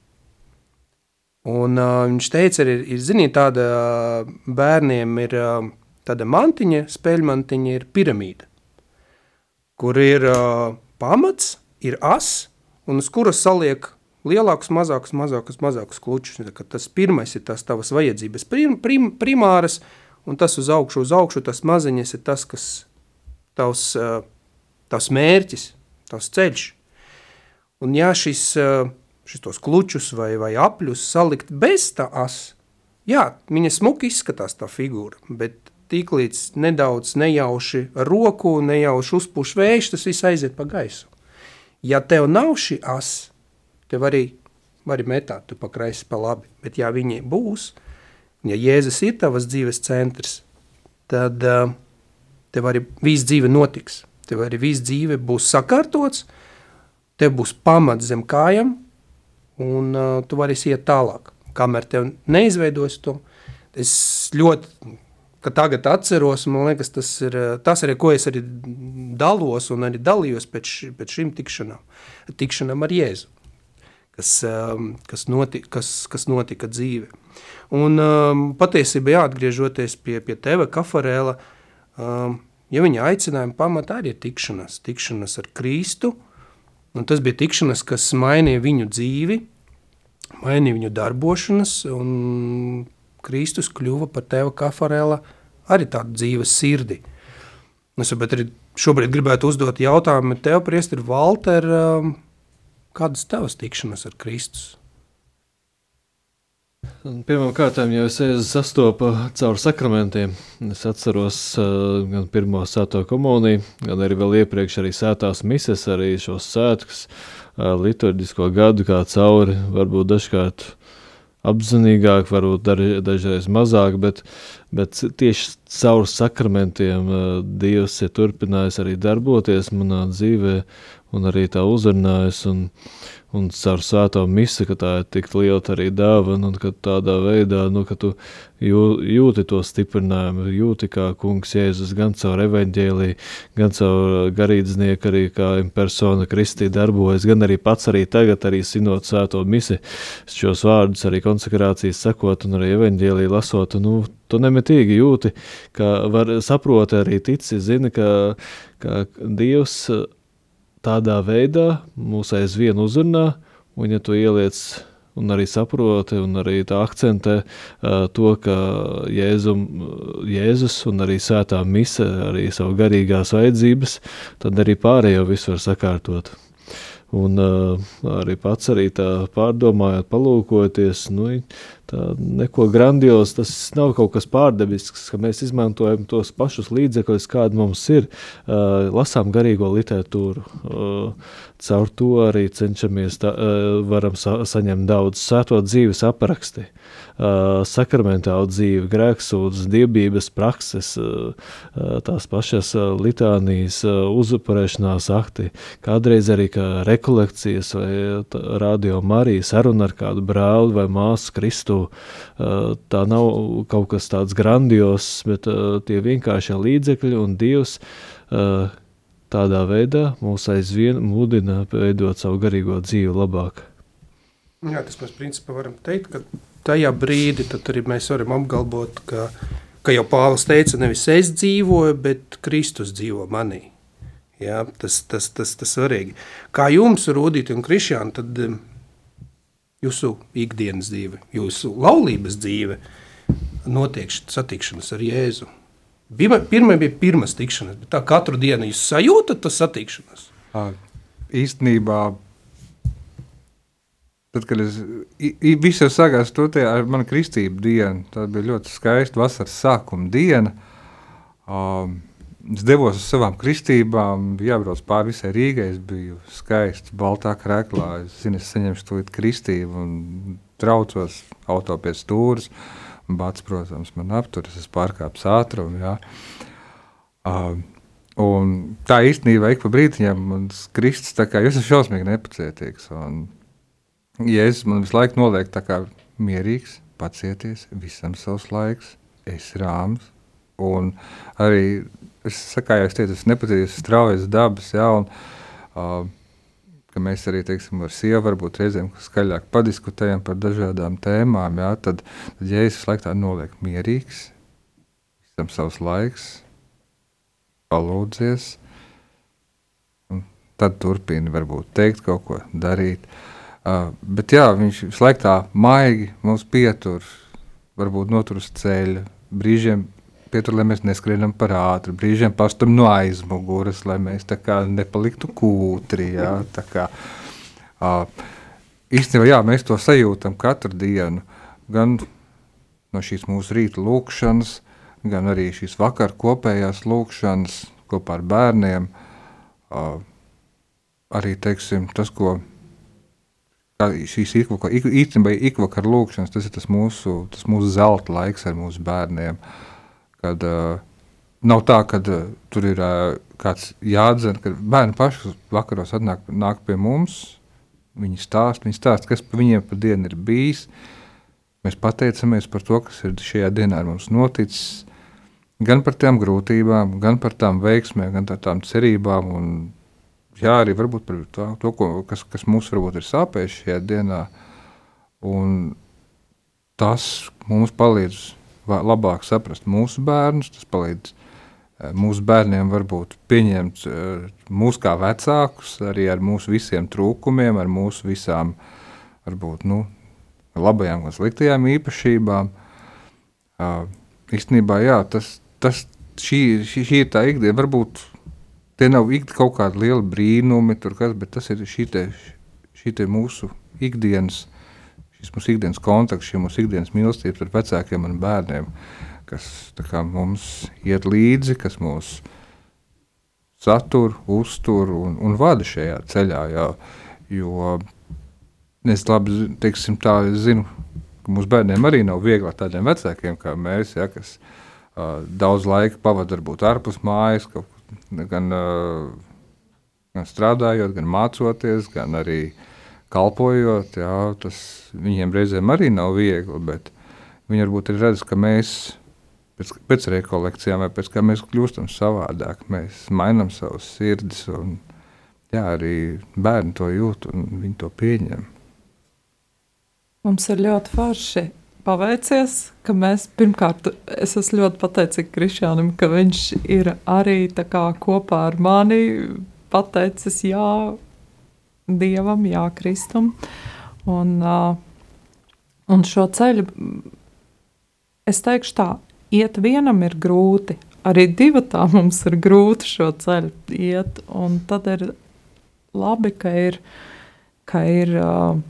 Un uh, viņš teica, ir, ir ziniet, tāda bērniem ir uh, tāda mantiņa, spēļmantiņa ir piramīda, kur ir uh, pamats, ir as, un uz kuras saliek lielākus, mazākus, mazākus, mazākus klučus. Tas pirmais ir tas tavas vajadzības prim, prim, primāras, un tas uz augšu, uz augšu, tas maziņas ir tas, kas tavs, tavs mērķis, tavs ceļš. Un ja šis, šis tos klučus vai, vai apļus salikt bez tā as, jā, viņa smuki izskatās tā figūra, bet tīklīdz nedaudz nejauši roku, nejauši uzpuš vējš, tas viss aiziet pa gaisu. Ja tev nav šī as, tev arī vari metāt tu pa kreisi pa labi, bet ja viņi būs, ja Jēzus ir tavas dzīves centrs, tad uh, tev arī viss dzīve notiks. Tev arī viss dzīve būs sakārtots, tev būs pamats zem kājām, un uh, tu vari iet tālāk. Kamēr tev neizveidos to, es ļoti, tagad atceros, man liekas, tas ir tas, arī, ko es arī dalos un arī dalījos pēc, pēc šīm tikšanām, tikšanām ar Jēzu, kas, um, kas, noti, kas, kas notika dzīve. Un um, patiesībā jāatgriežoties pie, pie teva kafarēla, um, ja viņa aicinājuma pamatā arī ir tikšanās, tikšanās ar Kristu, un tas bija tikšanās, kas mainīja viņu dzīvi, mainīja viņu darbošanas, un Kristus kļuva par teva kafarēla arī tādu dzīves sirdi. Es arī šobrīd gribētu uzdot jautājumu tev, priestri Valter, um, kādas tavas tikšanas ar Kristus?
Pirmkārt, jau es sastopu caur sakramentiem. Es atceros uh, gan pirmo sēto komuniju, gan arī vēl iepriekš arī sētās mises, arī šos svētkus, uh, liturģisko gadu kā cauri, varbūt dažkārt apzinīgāk, varbūt dažreiz mazāk, bet, bet tieši caur sakramentiem uh, Dievs ir turpinājis arī darboties manā dzīvē un arī tā uzrunājis. Un, un caur svēto misiju, ka tā ir tik liela arī dāvana, un ka tādā veidā, nu, ka tu jū, jūti to stiprinājumu, jūti kā kungs Jēzus gan caur evaņģēlī, gan caur garīdznieku arī kā persona Kristī darbojas, gan arī pats arī tagad arī sinot svēto misiju, šos vārdus arī konsekrācijas sekot un arī evaņģēlī lasot, nu, tu nemitīgi jūti, ka var saproti arī tici, zini, ka, ka Dievs tādā veidā mūs aizvien uzrunā, un ja tu ieliec un arī saproti, un arī tā akcentē uh, to, ka Jēzum, Jēzus un arī svētā mise, arī savu garīgās vajadzības, tad arī pārējo visu var sakārtot. Un uh, arī pats arī tā pārdomājot, palūkoties, nu, tā neko grandiozu, tas nav kaut kas pārdabisks, ka mēs izmantojam tos pašus līdzekļus, kādi mums ir, uh, lasām garīgo literatūru. Uh, caur to arī cenšamies, tā, uh, varam sa saņemt daudz sēto dzīves apraksti, uh, sakramentālu dzīvi, grēksūdzes, dievbības prakses, uh, tās pašas uh, litānijas, uh, uzupurēšanās akti, kādreiz arī kā rekolekcijas vai radio Marija saruna ar kādu brāli vai māsu Kristu tā nav kaut kas tāds grandios, bet eh, tie vienkāršie līdzekļi un Dievs eh, tādā veidā mūs aizvien mudina veidot savu garīgo dzīvi labāk.
Jā, tas mēs principā varam teikt, ka tajā brīdī arī mēs varam apgalvot, ka, ka jau Pāvils teica, nevis es dzīvoju, bet Kristus dzīvo manī. Jā, tas, tas, tas, tas svarīgi. Kā jums, Rūdīt un Krišjāna, tad jūsu ikdienas dzīve, jūsu laulības dzīve notiek satikšanas ar Jēzu. Pirmā bija pirmās tikšanās, bet tā katru dienu jūs sajūtat to satikšanos?
Īstenībā, tad, kad es visu sagās to te ar manu kristību dienu, tā bija ļoti skaista vasaras sākuma diena. Um, Es devos uz savām kristībām, jābrauc pāri visai Rīgai. Es biju skaists, baltā krēklā. Es zinu, es saņemšu to kristību un traucos auto pie stūres. Bats, protams, man apturas, es pārkāpu ātrumu. Jā. Uh, un tā īstenībā ik pa brītiņam man kristis, tā kā jūs esat šausmīgi nepacietīgs. Un, es man visu laiku noliek tā kā mierīgs, pacieties, visam savs laiks, es rāms. Un arī es saku, jau es teicu, es nepatīšu straujas dabas, ja, un, uh, ka mēs arī, teiksim, ar sievu varbūt reizēm skaļāk padiskutējam par dažādām tēmām, ja, tad, tad ja es laikā noliek mierīgs, visam savs laiks, palūdzies, un tad turpini varbūt teikt kaut ko, darīt. Uh, bet jā, viņš visu laiku tā maigi mums pietur, varbūt notur uz ceļa, brīžiem pietur, lai mēs neskrienam par ātru, brīžiem pastam no aizmuguras, lai mēs tā kā nepaliktu kūtri. Jā, tā kā, uh, īstenībā, jā, mēs to sajūtam katru dienu, gan no šīs mūsu rīta lūkšanas, gan arī šīs vakar kopējās lūkšanas kopā ar bērniem. Uh, arī, teiksim, tas, ko šīs īstenībā ikvakar lūkšanas, tas ir tas mūsu, tas mūsu zelta laiks ar mūsu bērniem. Uh, Kad uh, nav tā, ka uh, tur ir uh, kāds jādzer, ka bērni paši vakaros atnāk nāk pie mums. Viņi stāsta, viņi stāsta, kas pa viņiem pa dienu ir bijis. Mēs pateicamies par to, kas ir šajā dienā ar mums noticis, gan par tām grūtībām, gan par tām veiksmēm, gan par tām cerībām. Un, jā, arī varbūt par to, to ko, kas, kas mums varbūt ir sāpējis šajā dienā. Un tas mums palīdz labāk saprast mūsu bērnus, tas palīdz eh, mūsu bērniem varbūt pieņemt eh, mūs kā vecākus, arī ar mūsu visiem trūkumiem, ar mūsu visām varbūt nu, labajām un sliktajām īpašībām. Uh, īstenībā, jā, tas, tas, šī, šī, šī ir tā ikdiena. Varbūt tie nav kaut kādi lieli brīnumi, kas, bet tas ir šī, te, šī te mūsu ikdienas, šis mūsu ikdienas kontakts, šī mūsu ikdienas mīlestība ar vecākiem un bērniem, kas kā, mums iet līdzi, kas mūs satur, uztur un, un vada šajā ceļā. Jā, jo Es labi teiksim, tā, es zinu, ka mūsu bērniem arī nav viegli tādiem vecākiem kā mēs, ja, kas uh, daudz laika pavadīja varbūt ārpus mājas, kaut, gan, uh, gan strādājot, gan mācoties, gan arī kalpojot. Jā, tas viņiem reizēm arī nav viegli, bet viņi varbūt ir redzējuši, ka mēs pēc, pēc rekolekcijām vai pēc kā mēs kļūstam savādāk, mēs mainām savus sirdis. Un, jā, arī bērni to jūt un viņi to pieņem.
Mums ir ļoti forši paveicies, ka mēs pirmkārt, es esmu ļoti pateicīga Krišjānam, ka viņš ir arī kā, kopā ar mani pateicis jā Dievam, jā Kristum. Un, uh, un šo ceļu, es teikšu tā, iet vienam ir grūti, arī divi tā mums ir grūti šo ceļu iet, un tad ir labi, ka ir, ka ir uh,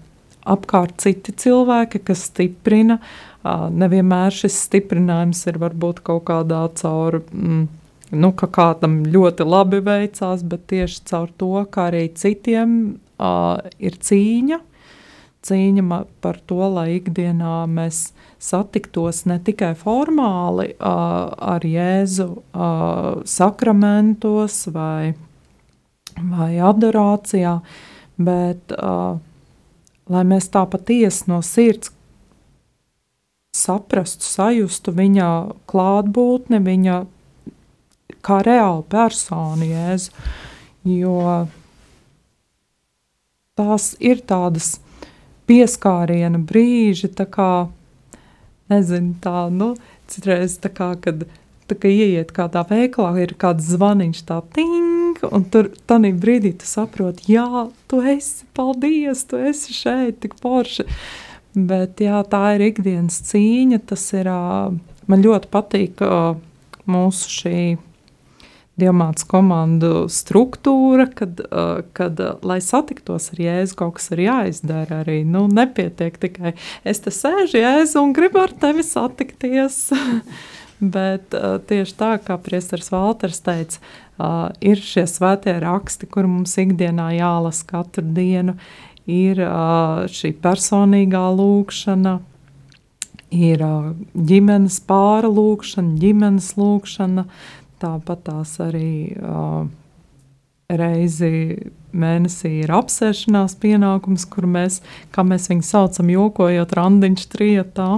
apkārt citi cilvēki, kas stiprina. Nevienmēr šis stiprinājums ir varbūt kaut kādā caur. Mm, nu, ka kādam ļoti labi veicās, bet tieši caur to, kā arī citiem uh, ir cīņa. Cīņa par to, lai ikdienā mēs satiktos ne tikai formāli ar Jēzu sakramentos vai, vai adorācijā, bet lai mēs tā patiesi no sirds saprastu, sajustu viņa klātbūtni, viņa kā reālu personu jēzu. Jo tās ir tādas pieskāriena brīži, tā kā, nezinu, tā, nu, citreiz tā kā, kad tā kā ieiet kādā veikalā, ir kāds zvaniņš, tā ting, un tur tādā brīdī tu saproti, jā, tu esi, paldies, tu esi šeit, tik forši. Bet jā, tā ir ikdienas cīņa. Tas ir, man ļoti patīk mūsu šī diamāts komandu struktūra, kad, kad lai satiktos ar Jēzu, kaut kas ir jāizdara arī. Nu, nepietiek tikai es te sēžu Jēzu un gribu ar tevi satikties. Bet uh, tieši tā, kā Priesteris Valters teica, uh, ir šie svētie raksti, kur mums ikdienā jālasa katru dienu. Ir uh, šī personīgā lūkšana, ir uh, ģimenes pāra lūkšana, ģimenes lūkšana, tāpat tās arī uh, reizi mēnesī ir apsēšanās pienākums, kur mēs, kā mēs viņu saucam, jokojot randiņš trietā.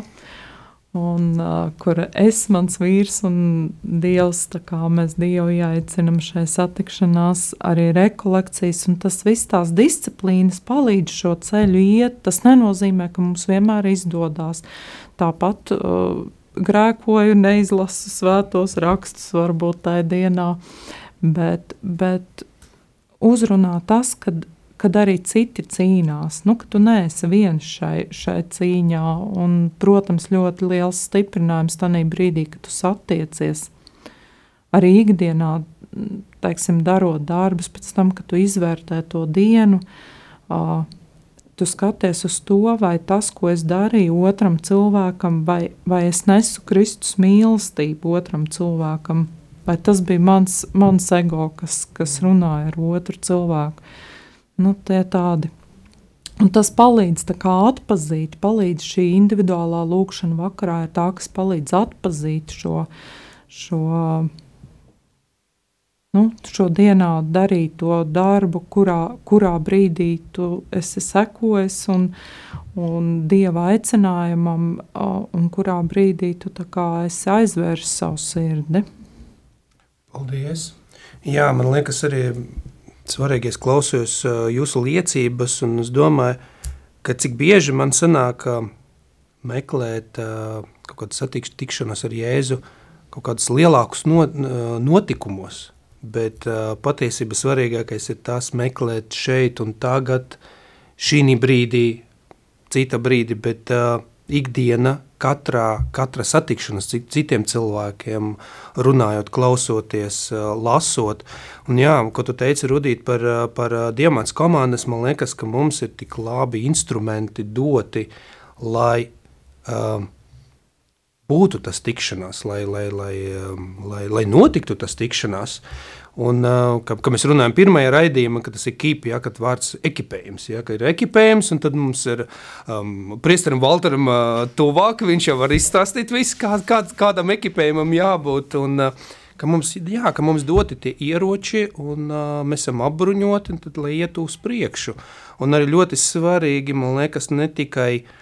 Un, uh, kur es, mans vīrs un Dievs, kā mēs Dievu ieteicinām šai satikšanās, arī rekolekcijas, un tas viss tās disciplīnas palīdz šo ceļu iet. Tas nenozīmē, ka mums vienmēr izdodas. Tāpat uh, grēkoju, neizlasu svētos rakstus, varbūt tajā dienā, bet, bet uzrunā tas, kad kad arī citi cīnās, nu, ka tu neesi viens šai, šai cīņā. Un, protams, ļoti liels stiprinājums tajā brīdī, kad tu satiecies arī ikdienā, teiksim, darot darbus, pēc tam, kad tu izvērtē to dienu. Uh, tu skaties uz to, vai tas, ko es darīju otram cilvēkam, vai, vai es nesu Kristus mīlestību otram cilvēkam, vai tas bija mans, mans ego, kas, kas runāja ar otru cilvēku. Nu, tie tādi. Un tas palīdz atpazīt, palīdz šī individuālā lūkšana vakarā, ir tā, kas palīdz atpazīt šo, šo nu, šodienā darīt to darbu, kurā, kurā brīdī tu esi sekojis un, un dieva aicinājumam, un kurā brīdī tu esi aizvērsis savu sirdi.
Paldies! Jā, man liekas, arī svarīgi, es klausījos jūsu liecības, un es domāju, ka cik bieži man sanāk meklēt kaut kādas satikšanās ar Jēzu, kaut kādus lielākus notikumos, bet uh, patiesībā svarīgākais ir tas meklēt šeit un tagad, šī brīdī, cita brīdi, bet uh, ikdiena, katrā, katra satikšanās citiem cilvēkiem, runājot, klausoties, uh, lasot. Un jā, ko tu teici, Rudīt, par, par diamants komandas, man liekas, ka mums ir tik labi instrumenti doti, lai uh, būtu tas tikšanās, lai, lai, lai, um, lai, lai notiktu tas tikšanās. Un, uh, ka, ka mēs runājam pirmajā raidījumā, ka tas ir kīpi, ja, kad vārds ekipējums, ja, ka ir ekipējums, un tad mums ir um, priesteram Valteram uh, tuvāk, viņš jau var izstāstīt visu, kā, kā, kādam ekipējumam jābūt, un uh, ka mums, jā, ka mums doti tie ieroči, un uh, mēs esam apbruņoti, un tad, lai ietu uz priekšu. Un arī ļoti svarīgi, man liekas, ne tikai uh,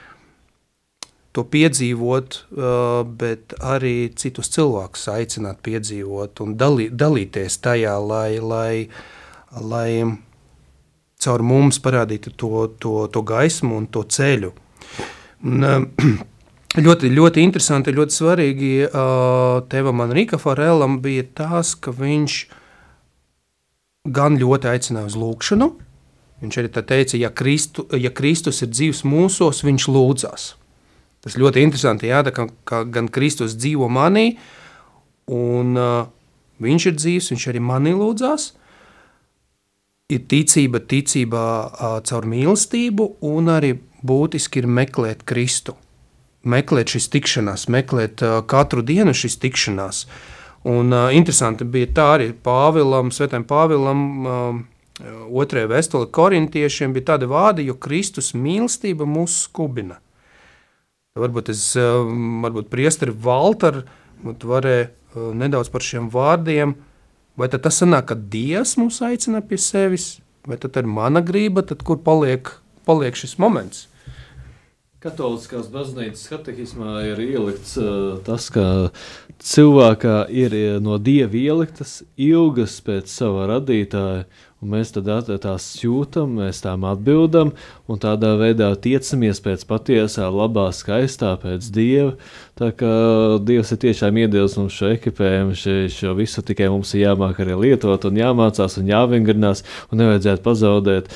to piedzīvot, uh, bet arī citus cilvēkus aicināt piedzīvot un dalī, dalīties tajā, lai, lai, lai caur mums parādītu to, to, to gaismu un to ceļu. Un, uh, ļoti, ļoti interesanti, ļoti svarīgi uh, tevam un Rika Farelam bija tas, ka viņš gan ļoti aicināja uz lūkšanu. Viņš arī teica, ja, Kristu, ja Kristus ir dzīvs mūsos, viņš lūdzās. Tas ļoti interesanti, jā, ka, ka gan Kristus dzīvo manī, un uh, viņš ir dzīvs, viņš arī manī lūdzās. Ir ticība, ticība uh, caur mīlestību, un arī būtiski ir meklēt Kristu. Meklēt šīs tikšanās, meklēt uh, katru dienu šīs tikšanās. Un uh, interesanti bija tā arī Pāvilam, Svētajam Pāvilam, uh, otrajā vēstulē korintiešiem bija tādi vārdi, jo Kristus mīlestība mūs skubina. Varbūt es, eh, varbūt priesteri Valter, varēja eh, nedaudz par šiem vārdiem, vai tad tas sanāk, ka Dievs mūs aicina pie sevis, vai tad ir mana grība, tad kur paliek, paliek šis moments?
Katoliskās baznīcas katehismā ir ielikts uh, tas, ka cilvēkā ir no dieva ieliktas ilgas pēc sava radītāja, un mēs tad tās jūtam, mēs tām atbildam, un tādā veidā tiecamies pēc patiesā, labā, skaistā, pēc dieva. Tā kā Dievs ir tiešām iedevis mums šo ekipējumu, šo, visu tikai mums ir jāmāk arī lietot, un jāmācās, un jāvingrinās, un nevajadzētu pazaudēt,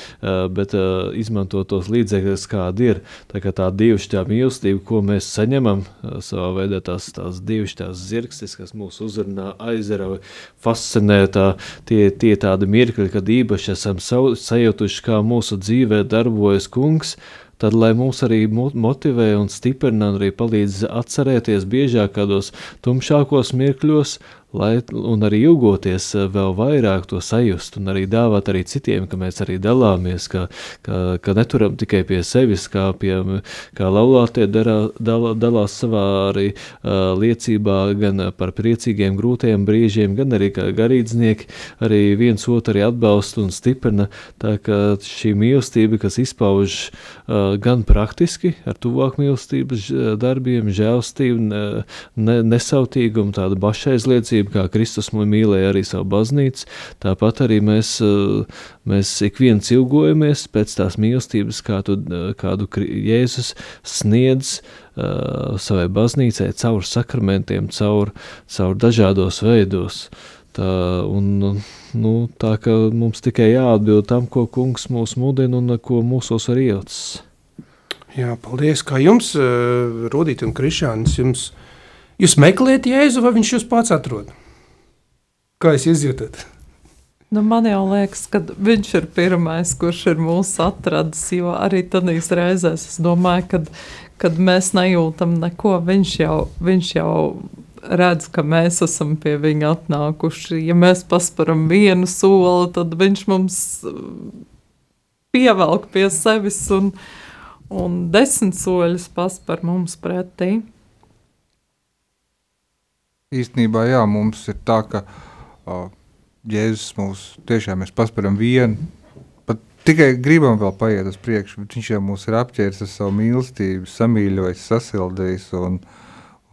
bet izmantot tos līdzekļus, kādi ir. Tā kā tā divišķā mīlestība, ko mēs saņemam, savā veidā tās, tās divišķās zirgstis, kas mūs uzrunā, aizrauj, fascinē, tā, tie, tie tādi mirkļi, kad īpaši esam sajūtuši, kā mūsu dzīvē darbojas kungs, tad lai mūs arī motivē un stiprina un arī palīdz atcerēties biežāk kādos tumšākos mirkļos, lai, arī ilgoties eh, vēl vairāk to sajust, un arī dāvāt arī citiem, ka mēs arī dalāmies, ka, ka, ka neturam tikai pie sevis, kā, pie, kā laulātie darā, dal, dalās savā arī uh, liecībā gan par priecīgiem, grūtajiem brīžiem, gan arī kā garīdznieki, arī viens otru atbalsta un stiprina, tā ka šī mīlestība, kas izpauž uh, gan praktiski ar tuvāk mīlestības darbiem, žēlstību, ne, nesautīgumu, tādu bašaizliecību, mīlestību, kā Kristus mīlēja arī savu baznīcu, tāpat arī mēs, eh, mēs ik viens ilgojamies pēc tās mīlestības, kādu, eh, kādu Jēzus sniedz uh, savai baznīcai caur sakramentiem, caur, caur dažādos veidos. Tā, un, nu, tā ka mums tikai jāatbild tam, ko kungs mūs mudina un ko mūsos var ielicis.
Jā, paldies. Kā jums, Rudīt un Krišānis, jums Jūs meklējat Jēzu, vai viņš jūs pats atrod? Kā jūs izjūtat?
Nu, man jau liekas, ka viņš ir pirmais, kurš ir mūsu atradis. Jo arī tādās reizēs es domāju, kad, kad mēs nejūtam neko, viņš jau, viņš jau redz, ka mēs esam pie viņa atnākuši. Ja mēs pasparam vienu soli, tad viņš mums pievelk pie sevis un, un desmit soļus paspar mums pretī
īstenībā jā, mums ir tā, ka uh, Jēzus mūs tiešām mēs pasparam vienu, pat tikai gribam vēl paiet uz priekšu, bet viņš jau mūs ir apķēris ar savu mīlestību, samīļojis, sasildījis un,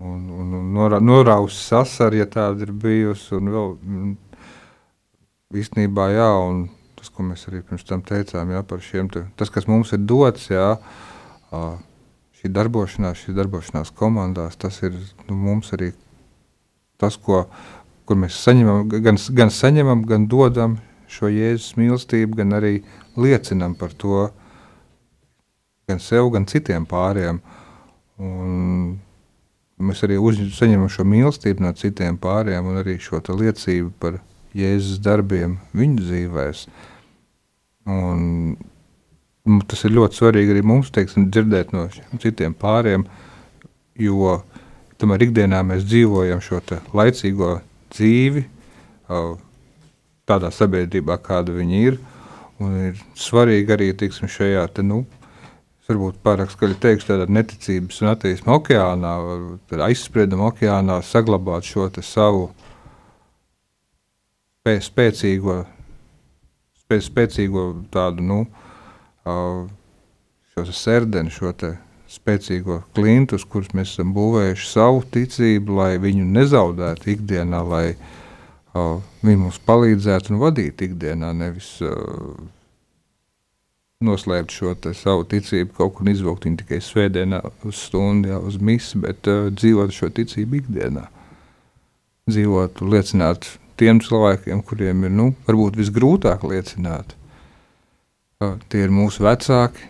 un, un, un norā, norausis sasaru, ja tāda ir bijusi, un vēl mm, īstenībā jā, un tas, ko mēs arī pirms tam teicām, jā, par šiem, te, tas, kas mums ir dots, jā, šī darbošanās, šī darbošanās komandās, tas ir nu, mums arī tas, ko kur mēs saņemam, gan, gan saņemam, gan dodam šo Jēzus mīlestību, gan arī liecinam par to gan sev, gan citiem pāriem. Un mēs arī saņemam šo mīlestību no citiem pāriem un arī šo liecību par Jēzus darbiem viņu dzīvēs. Un, tas ir ļoti svarīgi arī mums teiksim, dzirdēt no citiem pāriem, jo tomēr ikdienā mēs dzīvojam šo laicīgo dzīvi tādā sabiedrībā, kāda viņi ir. Un ir svarīgi arī tiksim, šajā te, nu, varbūt pārāk skaļi teikšu, tādā neticības un attīstības okeānā, aizsprieduma okeānā saglabāt šo savu spē, spēcīgo, spē, spēcīgo tādu, nu, šo sērdeni, šo te spēcīgo klintu, uz kurus mēs esam būvējuši savu ticību, lai viņu nezaudētu ikdienā, lai uh, viņi mums palīdzētu un vadītu ikdienā, nevis uh, noslēpt šo savu ticību, kaut kur izvilkt viņu tikai svētdienā uz stundu, jā, uz misi, bet uh, dzīvot šo ticību ikdienā. Dzīvot, liecināt tiem cilvēkiem, kuriem ir, nu, varbūt visgrūtāk liecināt. Uh, tie ir mūsu vecāki,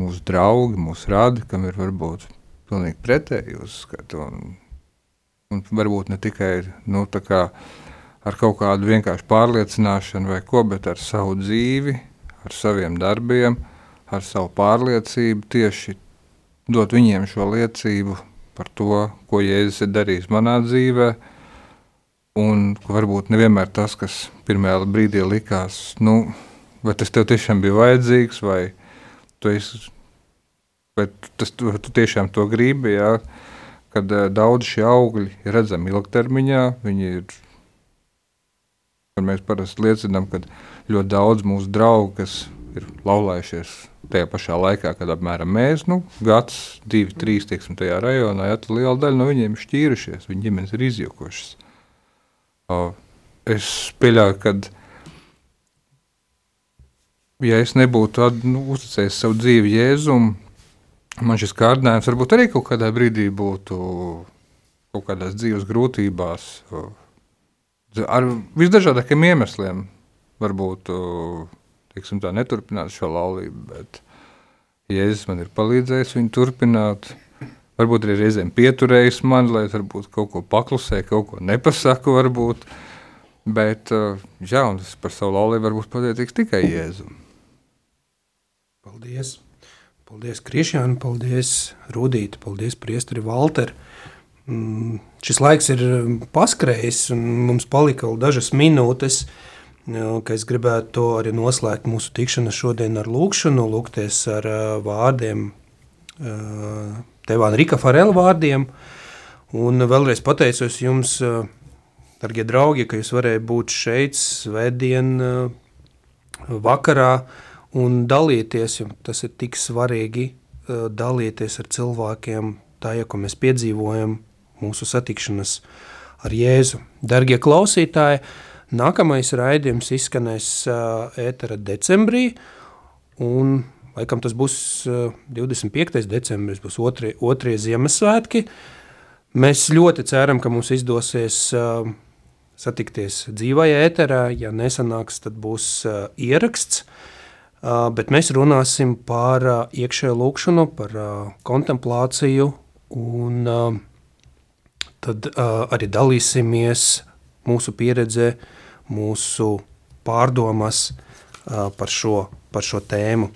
mūsu draugi, mūsu radi, kam ir varbūt pilnīgi pretēji uzskati. Un, un varbūt ne tikai nu, kā ar kaut kādu vienkāršu pārliecināšanu vai ko, bet ar savu dzīvi, ar saviem darbiem, ar savu pārliecību tieši dot viņiem šo liecību par to, ko Jēzus ir darījis manā dzīvē. Un varbūt nevienmēr tas, kas pirmajā brīdī likās, nu, vai tas tev tiešām bija vajadzīgs, vai tu esi, bet tas, tu, tu tiešām to gribi, jā, kad daudz šie augļi ir redzami ilgtermiņā, viņi ir, mēs parasti liecinām, ka ļoti daudz mūsu draugu, kas ir laulājušies tajā pašā laikā, kad apmēram mēs, nu, gads, divi, trīs, tieksim, tajā rajonā, jā, tad liela daļa no viņiem šķīrušies, viņu ģimenes ir izjukušas. Es pieļauju, kad ja es nebūtu nu, uzticējis savu dzīvi Jēzum, man šis kārdinājums varbūt arī kaut kādā brīdī būtu kaut kādās dzīves grūtībās, ar visdažādākiem iemesliem, varbūt teiksim, tā, neturpināt šo laulību. Bet Jēzus man ir palīdzējis viņu turpināt. Varbūt arī reizēm pieturējis mani, lai varbūt kaut ko paklusē, kaut ko nepasaku. Varbūt. Bet jā, par savu laulību varbūt pateicīgs tikai Jēzum.
Paldies! Paldies, Krišjāna, paldies, Rudīta, paldies, Priesteri Valter. Mm, šis laiks ir paskrējis, un mums palika vēl dažas minūtes, ka es gribētu arī noslēgt mūsu tikšanos šodien ar lūkšanu, lūgties ar vārdiem, Tevāna Rika Farela vārdiem, un vēlreiz pateicos jums, dargie draugi, ka jūs varēja būt šeit svētdien vakarā, un dalīties, jo tas ir tik svarīgi, eh, dalīties ar cilvēkiem tajā, ko mēs piedzīvojam, mūsu satikšanas ar Jēzu. Dargie klausītāji, nākamais raidījums izskanēs eh, ētera decembrī, un laikam tas būs 25. Eh, decembris, būs otrie, otrie Ziemassvētki. Mēs ļoti ceram, ka mums izdosies satikties dzīvajā ēterā, ja nesanāks, tad būs ieraksts, bet mēs runāsim par iekšējo lūkšanu, par kontemplāciju, un tad arī dalīsimies mūsu pieredzē, mūsu pārdomas par šo, par šo tēmu.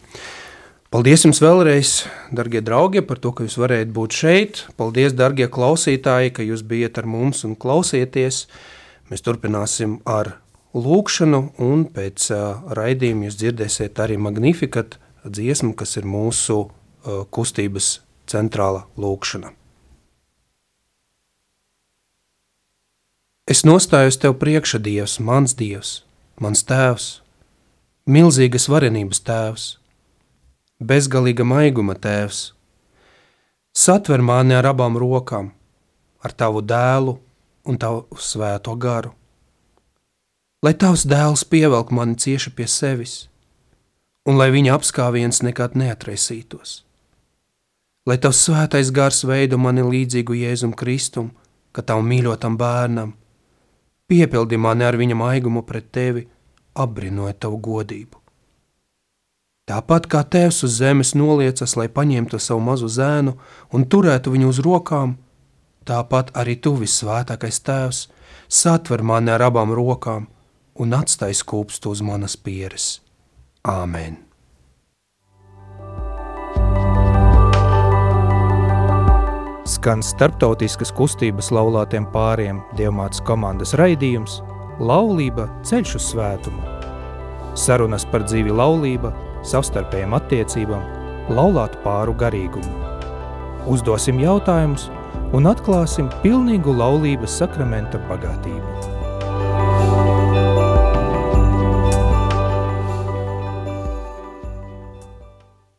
Paldies jums vēlreiz, darbie draugi, par to, ka jūs varējāt būt šeit. Paldies, darbie klausītāji, ka jūs bijat ar mums un klausieties. Mēs turpināsim ar lūkšanu, un pēc raidījuma jūs dzirdēsiet arī Magnificat dziesmu, kas ir mūsu kustības centrāla lūkšana. Es nostājos tev priekšā, Dievs, mans Dievs, mans tēvs, milzīgas varenības tēvs, bezgalīga maiguma tēvs. Satver mani ar abām rokām, ar tavu dēlu un tavu svēto garu. Lai tavs dēls pievelk mani cieši pie sevis, un lai viņa apskāviens nekad neatraisītos. Lai tavs svētais gars veido mani līdzīgu Jēzum Kristum, ka tavu mīļotam bērnam, piepildi mani ar viņa maigumu pret tevi, apbrinoja tavu godību. Tāpat kā tēvs uz zemes noliecas, lai paņemtu savu mazu zēnu un turētu viņu uz rokām, tāpat arī tu visvētākais tēvs satver mani ar abām rokām un atstāj skūpstu uz manas pieres. Āmen!
Skan starptautiskas kustības laulātiem pāriem Dievmātes komandas raidījums Laulība ceļš uz svētumu. Sarunas par dzīvi laulība, savstarpējām attiecībām, laulātu pāru garīgumu. Uzdosim jautājumus un atklāsim pilnīgu laulības sakramenta bagātību.